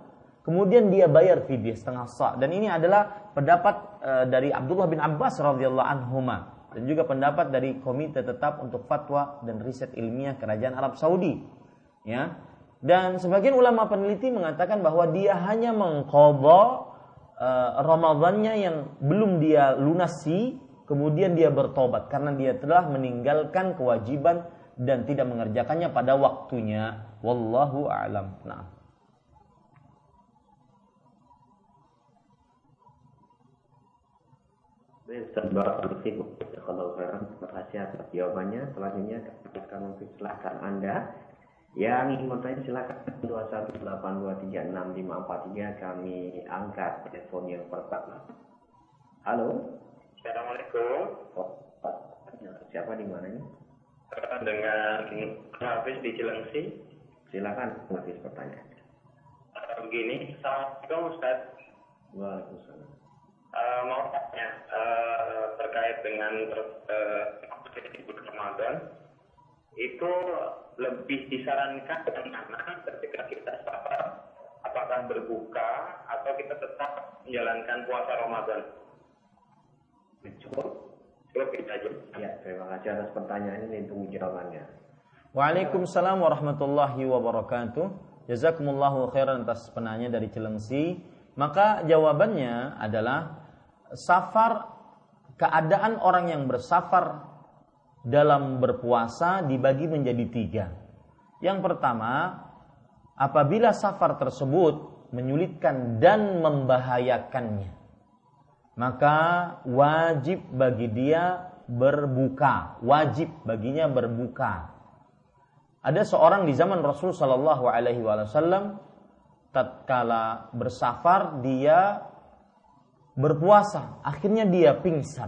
kemudian dia bayar fidyah setengah sa dan ini adalah pendapat e, dari Abdullah bin Abbas radhiyallahu dan juga pendapat dari komite tetap untuk fatwa dan riset ilmiah kerajaan Arab Saudi ya dan sebagian ulama peneliti mengatakan bahwa dia hanya mengkodok e, Ramadannya yang belum dia lunasi kemudian dia bertobat karena dia telah meninggalkan kewajiban dan tidak mengerjakannya pada waktunya. Wallahu a'lam. Nah. Kalau terima kasih atas jawabannya. Selanjutnya akan silakan Anda yang ingin bertanya silakan 218236543 kami angkat telepon yang pertama. Halo. Assalamualaikum. Oh, siapa di mana ini? Dengan Hafiz di Cilengsi. Silakan Hafiz pertanyaan. Uh, begini, Assalamualaikum Ustaz. Waalaikumsalam. Uh, mau tanya uh, terkait dengan uh, Ramadan itu lebih disarankan mana ketika kita safar apakah berbuka atau kita tetap menjalankan puasa Ramadan? Cukup. Cukup kita aja. Ya, terima kasih atas pertanyaan ini tunggu jawabannya. Waalaikumsalam warahmatullahi wabarakatuh. Jazakumullahu khairan atas penanya dari Cilengsi. Maka jawabannya adalah safar keadaan orang yang bersafar dalam berpuasa dibagi menjadi tiga. Yang pertama, apabila safar tersebut menyulitkan dan membahayakannya maka wajib bagi dia berbuka, wajib baginya berbuka. Ada seorang di zaman Rasul Shallallahu Alaihi Wasallam tatkala bersafar dia berpuasa, akhirnya dia pingsan.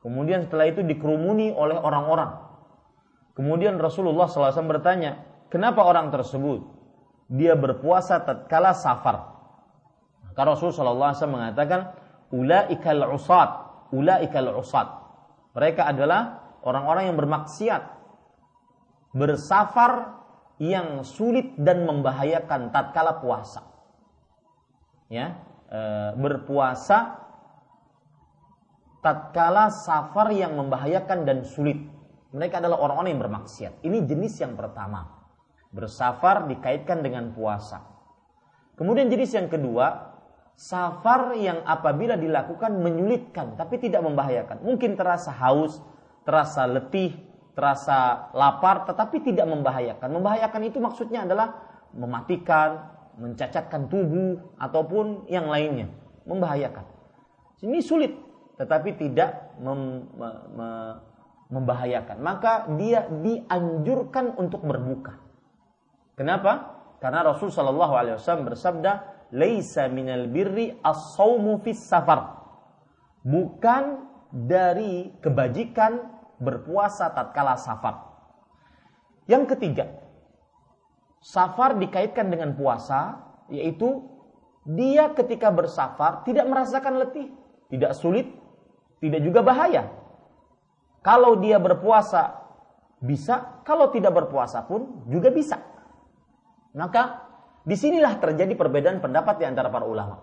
Kemudian setelah itu dikerumuni oleh orang-orang. Kemudian Rasulullah SAW bertanya, kenapa orang tersebut dia berpuasa tatkala safar? Maka Rasulullah SAW mengatakan, ulaikal usat, ulaikal usat. Mereka adalah orang-orang yang bermaksiat, bersafar yang sulit dan membahayakan tatkala puasa. Ya, e, berpuasa tatkala safar yang membahayakan dan sulit. Mereka adalah orang-orang yang bermaksiat. Ini jenis yang pertama. Bersafar dikaitkan dengan puasa. Kemudian jenis yang kedua, safar yang apabila dilakukan menyulitkan tapi tidak membahayakan. Mungkin terasa haus, terasa letih, terasa lapar tetapi tidak membahayakan. Membahayakan itu maksudnya adalah mematikan, mencacatkan tubuh ataupun yang lainnya, membahayakan. Ini sulit tetapi tidak mem, me, me, membahayakan. Maka dia dianjurkan untuk berbuka. Kenapa? Karena Rasul Shallallahu Alaihi Wasallam bersabda, "Laisa minal birri fis safar." Bukan dari kebajikan berpuasa tatkala safar. Yang ketiga, safar dikaitkan dengan puasa, yaitu dia ketika bersafar tidak merasakan letih, tidak sulit, tidak juga bahaya. Kalau dia berpuasa bisa, kalau tidak berpuasa pun juga bisa. Maka di sinilah terjadi perbedaan pendapat di antara para ulama.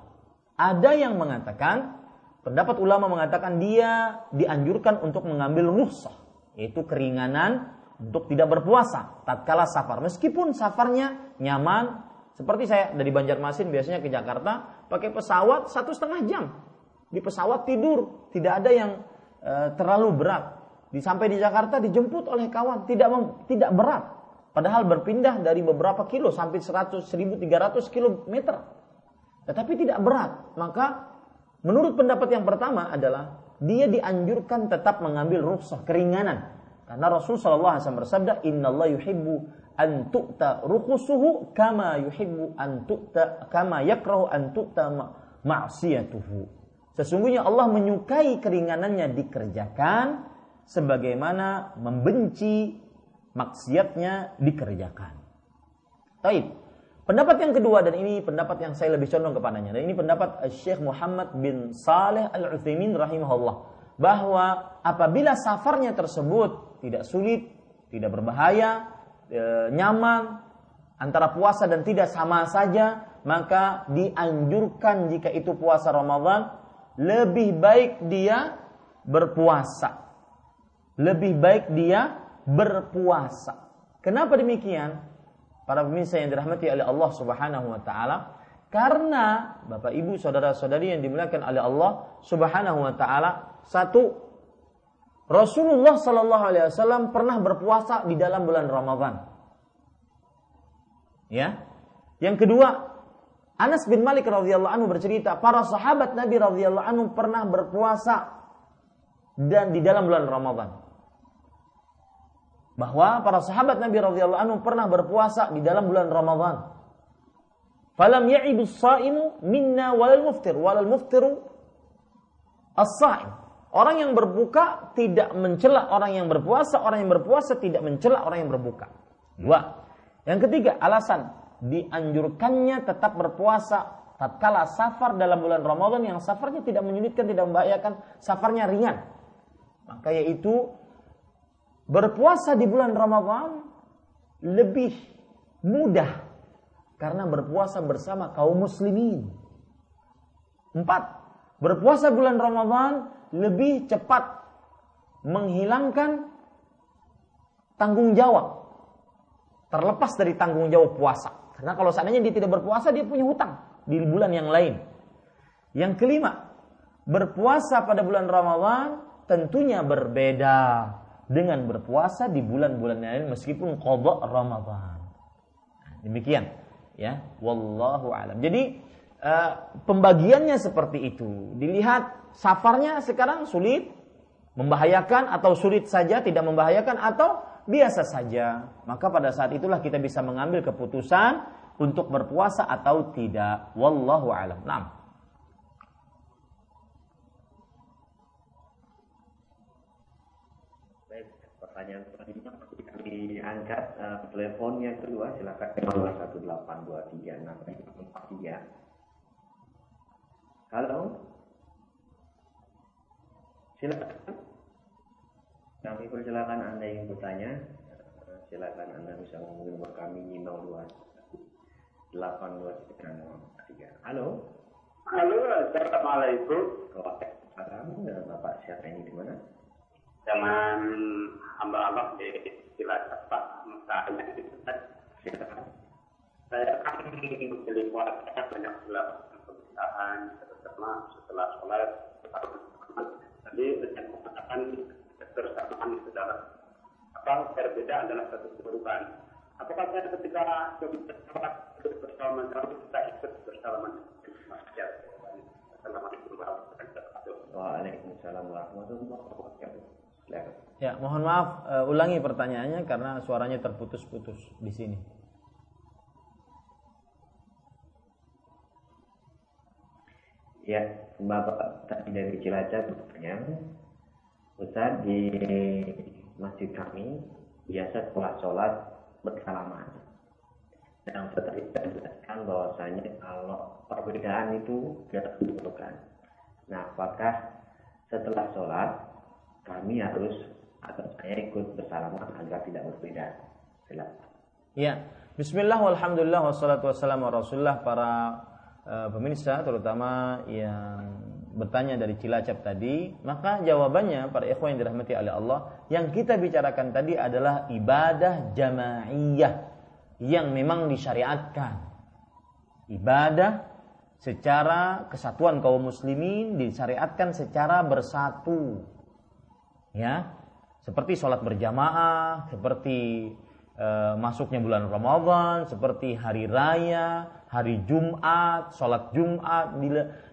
Ada yang mengatakan, pendapat ulama mengatakan dia dianjurkan untuk mengambil rukhsah, yaitu keringanan untuk tidak berpuasa tatkala safar. Meskipun safarnya nyaman, seperti saya dari Banjarmasin biasanya ke Jakarta pakai pesawat satu setengah jam di pesawat tidur, tidak ada yang e, terlalu berat. Di sampai di Jakarta dijemput oleh kawan, tidak mem, tidak berat. Padahal berpindah dari beberapa kilo sampai 100 1300 km. Tetapi tidak berat. Maka menurut pendapat yang pertama adalah dia dianjurkan tetap mengambil rukhsah keringanan. Karena Rasul sallallahu alaihi wasallam bersabda, "Innallaha yuhibbu an tu'ta rukhusuhu kama yuhibbu an tu'ta kama yakrahu an tu'ta ma'siyatuhu." Sesungguhnya Allah menyukai keringanannya dikerjakan sebagaimana membenci maksiatnya dikerjakan. Taib. Pendapat yang kedua dan ini pendapat yang saya lebih condong kepadanya dan ini pendapat Syekh Muhammad bin Saleh Al Utsaimin rahimahullah bahwa apabila safarnya tersebut tidak sulit, tidak berbahaya, e, nyaman, antara puasa dan tidak sama saja, maka dianjurkan jika itu puasa Ramadan lebih baik dia berpuasa. Lebih baik dia berpuasa. Kenapa demikian? Para pemirsa yang dirahmati oleh Allah Subhanahu wa taala, karena Bapak Ibu saudara-saudari yang dimuliakan oleh Allah Subhanahu wa taala, satu Rasulullah Shallallahu alaihi wasallam pernah berpuasa di dalam bulan Ramadan. Ya. Yang kedua, Anas bin Malik radhiyallahu anhu bercerita, para sahabat Nabi radhiyallahu anhu pernah berpuasa dan di dalam bulan Ramadan. Bahwa para sahabat Nabi radhiyallahu anhu pernah berpuasa di dalam bulan Ramadan. Falam ya'ibu as-sa'imu minna walal muftir walal muftiru as-sa'im. Orang yang berbuka tidak mencela orang yang berpuasa, orang yang berpuasa tidak mencela orang yang berbuka. Dua. Yang ketiga, alasan dianjurkannya tetap berpuasa tatkala safar dalam bulan Ramadan yang safarnya tidak menyulitkan, tidak membahayakan, safarnya ringan. Maka yaitu berpuasa di bulan Ramadan lebih mudah karena berpuasa bersama kaum muslimin. Empat, berpuasa bulan Ramadan lebih cepat menghilangkan tanggung jawab terlepas dari tanggung jawab puasa. Karena kalau seandainya dia tidak berpuasa, dia punya hutang di bulan yang lain. Yang kelima, berpuasa pada bulan Ramadhan tentunya berbeda dengan berpuasa di bulan-bulan lain meskipun kodok Ramadhan. Demikian, ya. Wallahu alam. Jadi uh, pembagiannya seperti itu. Dilihat safarnya sekarang sulit, membahayakan atau sulit saja, tidak membahayakan atau biasa saja, maka pada saat itulah kita bisa mengambil keputusan untuk berpuasa atau tidak. Wallahu alam. Nah. pertanyaan selanjutnya kami angkat uh, telepon yang kedua silakan 018236543. Halo. Silakan. Kami persilakan Anda yang bertanya. Uh, silakan Anda bisa menghubungi nomor kami 02 823. Halo. Halo, Assalamualaikum. Waalaikumsalam. Bapak siapa ini di mana? Dengan hamba-hamba di Cilacap Pak Mustahil Saya kan menjadi keluarga banyak melakukan pemerintahan terutama setelah sholat tadi dengan mengatakan kebersamaan saudara apa berbeda adalah satu keburukan apakah saya ketika sholat bersama kita ikut bersama Assalamualaikum warahmatullahi wabarakatuh. Waalaikumsalam warahmatullahi wabarakatuh. Ya, mohon maaf uh, ulangi pertanyaannya karena suaranya terputus-putus di sini. Ya, Bapak tadi dari Cilacap bertanya, Ustaz di masjid kami biasa setelah sholat bersalaman. Dan setelah itu jelaskan bahwasanya kalau perbedaan itu tidak diperlukan. Nah, apakah setelah sholat kami harus atau saya ikut bersalaman agar tidak berbeda. Silakan. Ya, Bismillah, walhamdulillah, wassalatu wassalamu rasulullah para uh, pemirsa terutama yang bertanya dari Cilacap tadi, maka jawabannya para ikhwan yang dirahmati oleh Allah, yang kita bicarakan tadi adalah ibadah jamaiyah yang memang disyariatkan. Ibadah secara kesatuan kaum muslimin disyariatkan secara bersatu ya seperti sholat berjamaah seperti e, masuknya bulan Ramadan seperti hari raya hari Jumat sholat Jumat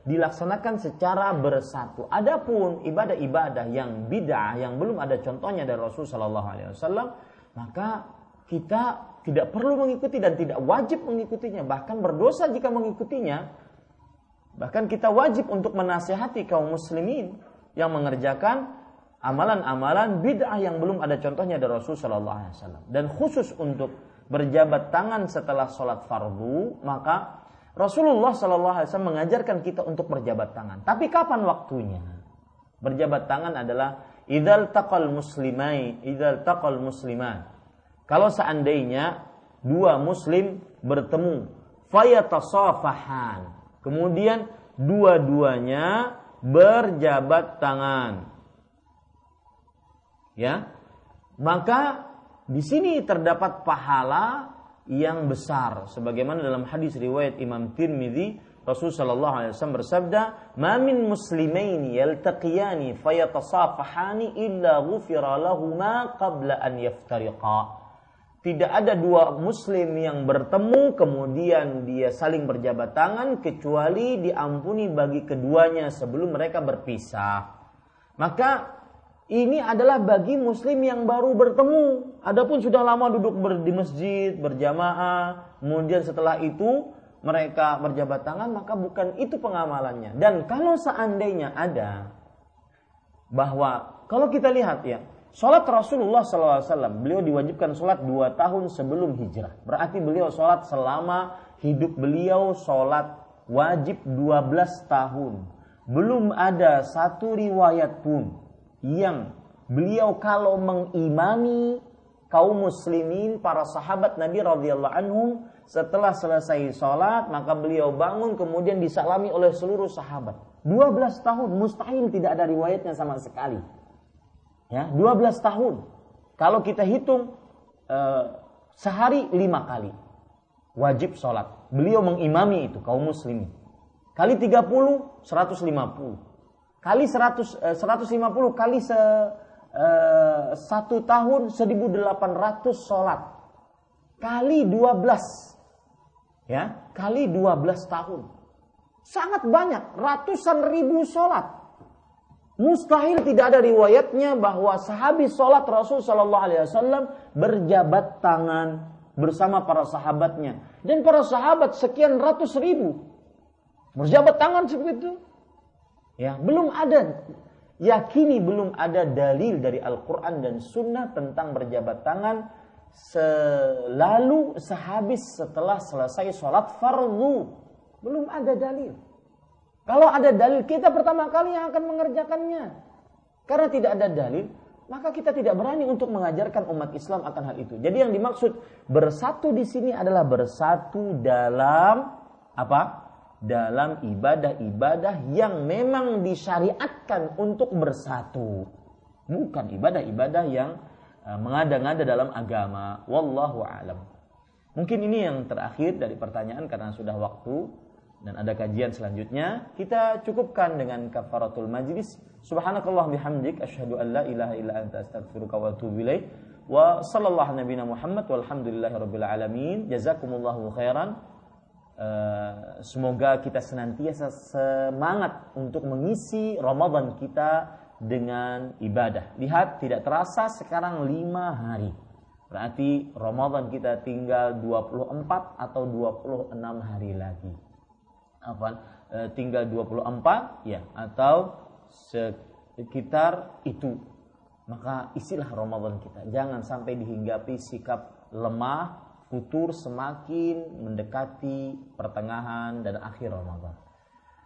dilaksanakan secara bersatu. Adapun ibadah-ibadah yang bid'ah yang belum ada contohnya dari Rasul Shallallahu Alaihi Wasallam maka kita tidak perlu mengikuti dan tidak wajib mengikutinya. Bahkan berdosa jika mengikutinya. Bahkan kita wajib untuk menasehati kaum muslimin yang mengerjakan amalan-amalan bid'ah yang belum ada contohnya dari Rasul Shallallahu Alaihi Wasallam. Dan khusus untuk berjabat tangan setelah sholat fardu, maka Rasulullah Shallallahu Alaihi Wasallam mengajarkan kita untuk berjabat tangan. Tapi kapan waktunya? Berjabat tangan adalah idal takal muslimai, idal takal musliman. Kalau seandainya dua muslim bertemu, fayatasafahan. Kemudian dua-duanya berjabat tangan ya maka di sini terdapat pahala yang besar. Sebagaimana dalam hadis riwayat Imam Tirmidzi Rasul sallallahu alaihi wasallam bersabda ma min yaltaqiyani fayatasafahani illa ghufira lahuma qabla an yaftariqa. Tidak ada dua muslim yang bertemu kemudian dia saling berjabat tangan kecuali diampuni bagi keduanya sebelum mereka berpisah. Maka ini adalah bagi muslim yang baru bertemu. Adapun sudah lama duduk ber, di masjid, berjamaah, kemudian setelah itu mereka berjabat tangan, maka bukan itu pengamalannya. Dan kalau seandainya ada bahwa kalau kita lihat ya, sholat Rasulullah SAW, beliau diwajibkan sholat dua tahun sebelum hijrah. Berarti beliau sholat selama hidup beliau sholat wajib 12 tahun. Belum ada satu riwayat pun yang beliau kalau mengimami kaum muslimin para sahabat Nabi radhiyallahu anhum setelah selesai sholat maka beliau bangun kemudian disalami oleh seluruh sahabat. 12 tahun mustahil tidak ada riwayatnya sama sekali. Ya 12 tahun. Kalau kita hitung eh, sehari lima kali wajib sholat. Beliau mengimami itu kaum muslimin. Kali 30 150 kali 100 150 eh, kali se uh, satu tahun 1800 sholat. Kali 12 ya kali 12 tahun. Sangat banyak ratusan ribu sholat. Mustahil tidak ada riwayatnya bahwa sahabi sholat Rasul Shallallahu Alaihi Wasallam berjabat tangan bersama para sahabatnya. Dan para sahabat sekian ratus ribu berjabat tangan seperti itu Ya, belum ada yakini belum ada dalil dari Al-Quran dan Sunnah tentang berjabat tangan selalu sehabis setelah selesai sholat fardu. Belum ada dalil. Kalau ada dalil, kita pertama kali yang akan mengerjakannya. Karena tidak ada dalil, maka kita tidak berani untuk mengajarkan umat Islam akan hal itu. Jadi yang dimaksud bersatu di sini adalah bersatu dalam apa? Dalam ibadah-ibadah yang memang disyariatkan untuk bersatu. Bukan ibadah-ibadah yang uh, mengada-ngada dalam agama. Wallahu alam. Mungkin ini yang terakhir dari pertanyaan karena sudah waktu dan ada kajian selanjutnya. Kita cukupkan dengan kafaratul majlis Subhanakallah bihamdik asyhadu an la ilaha illa anta astaghfiruka wa atubu ilaik. Wa sallallahu nabiyana Muhammad walhamdulillahi rabbil alamin. Jazakumullahu khairan. Uh, semoga kita senantiasa semangat untuk mengisi Ramadan kita dengan ibadah. Lihat tidak terasa sekarang lima hari. Berarti Ramadan kita tinggal 24 atau 26 hari lagi. Apa? Uh, tinggal 24 ya atau sekitar itu maka isilah Ramadan kita jangan sampai dihinggapi sikap lemah futur semakin mendekati pertengahan dan akhir Ramadan.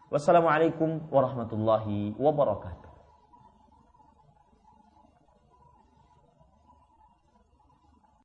Wassalamualaikum warahmatullahi wabarakatuh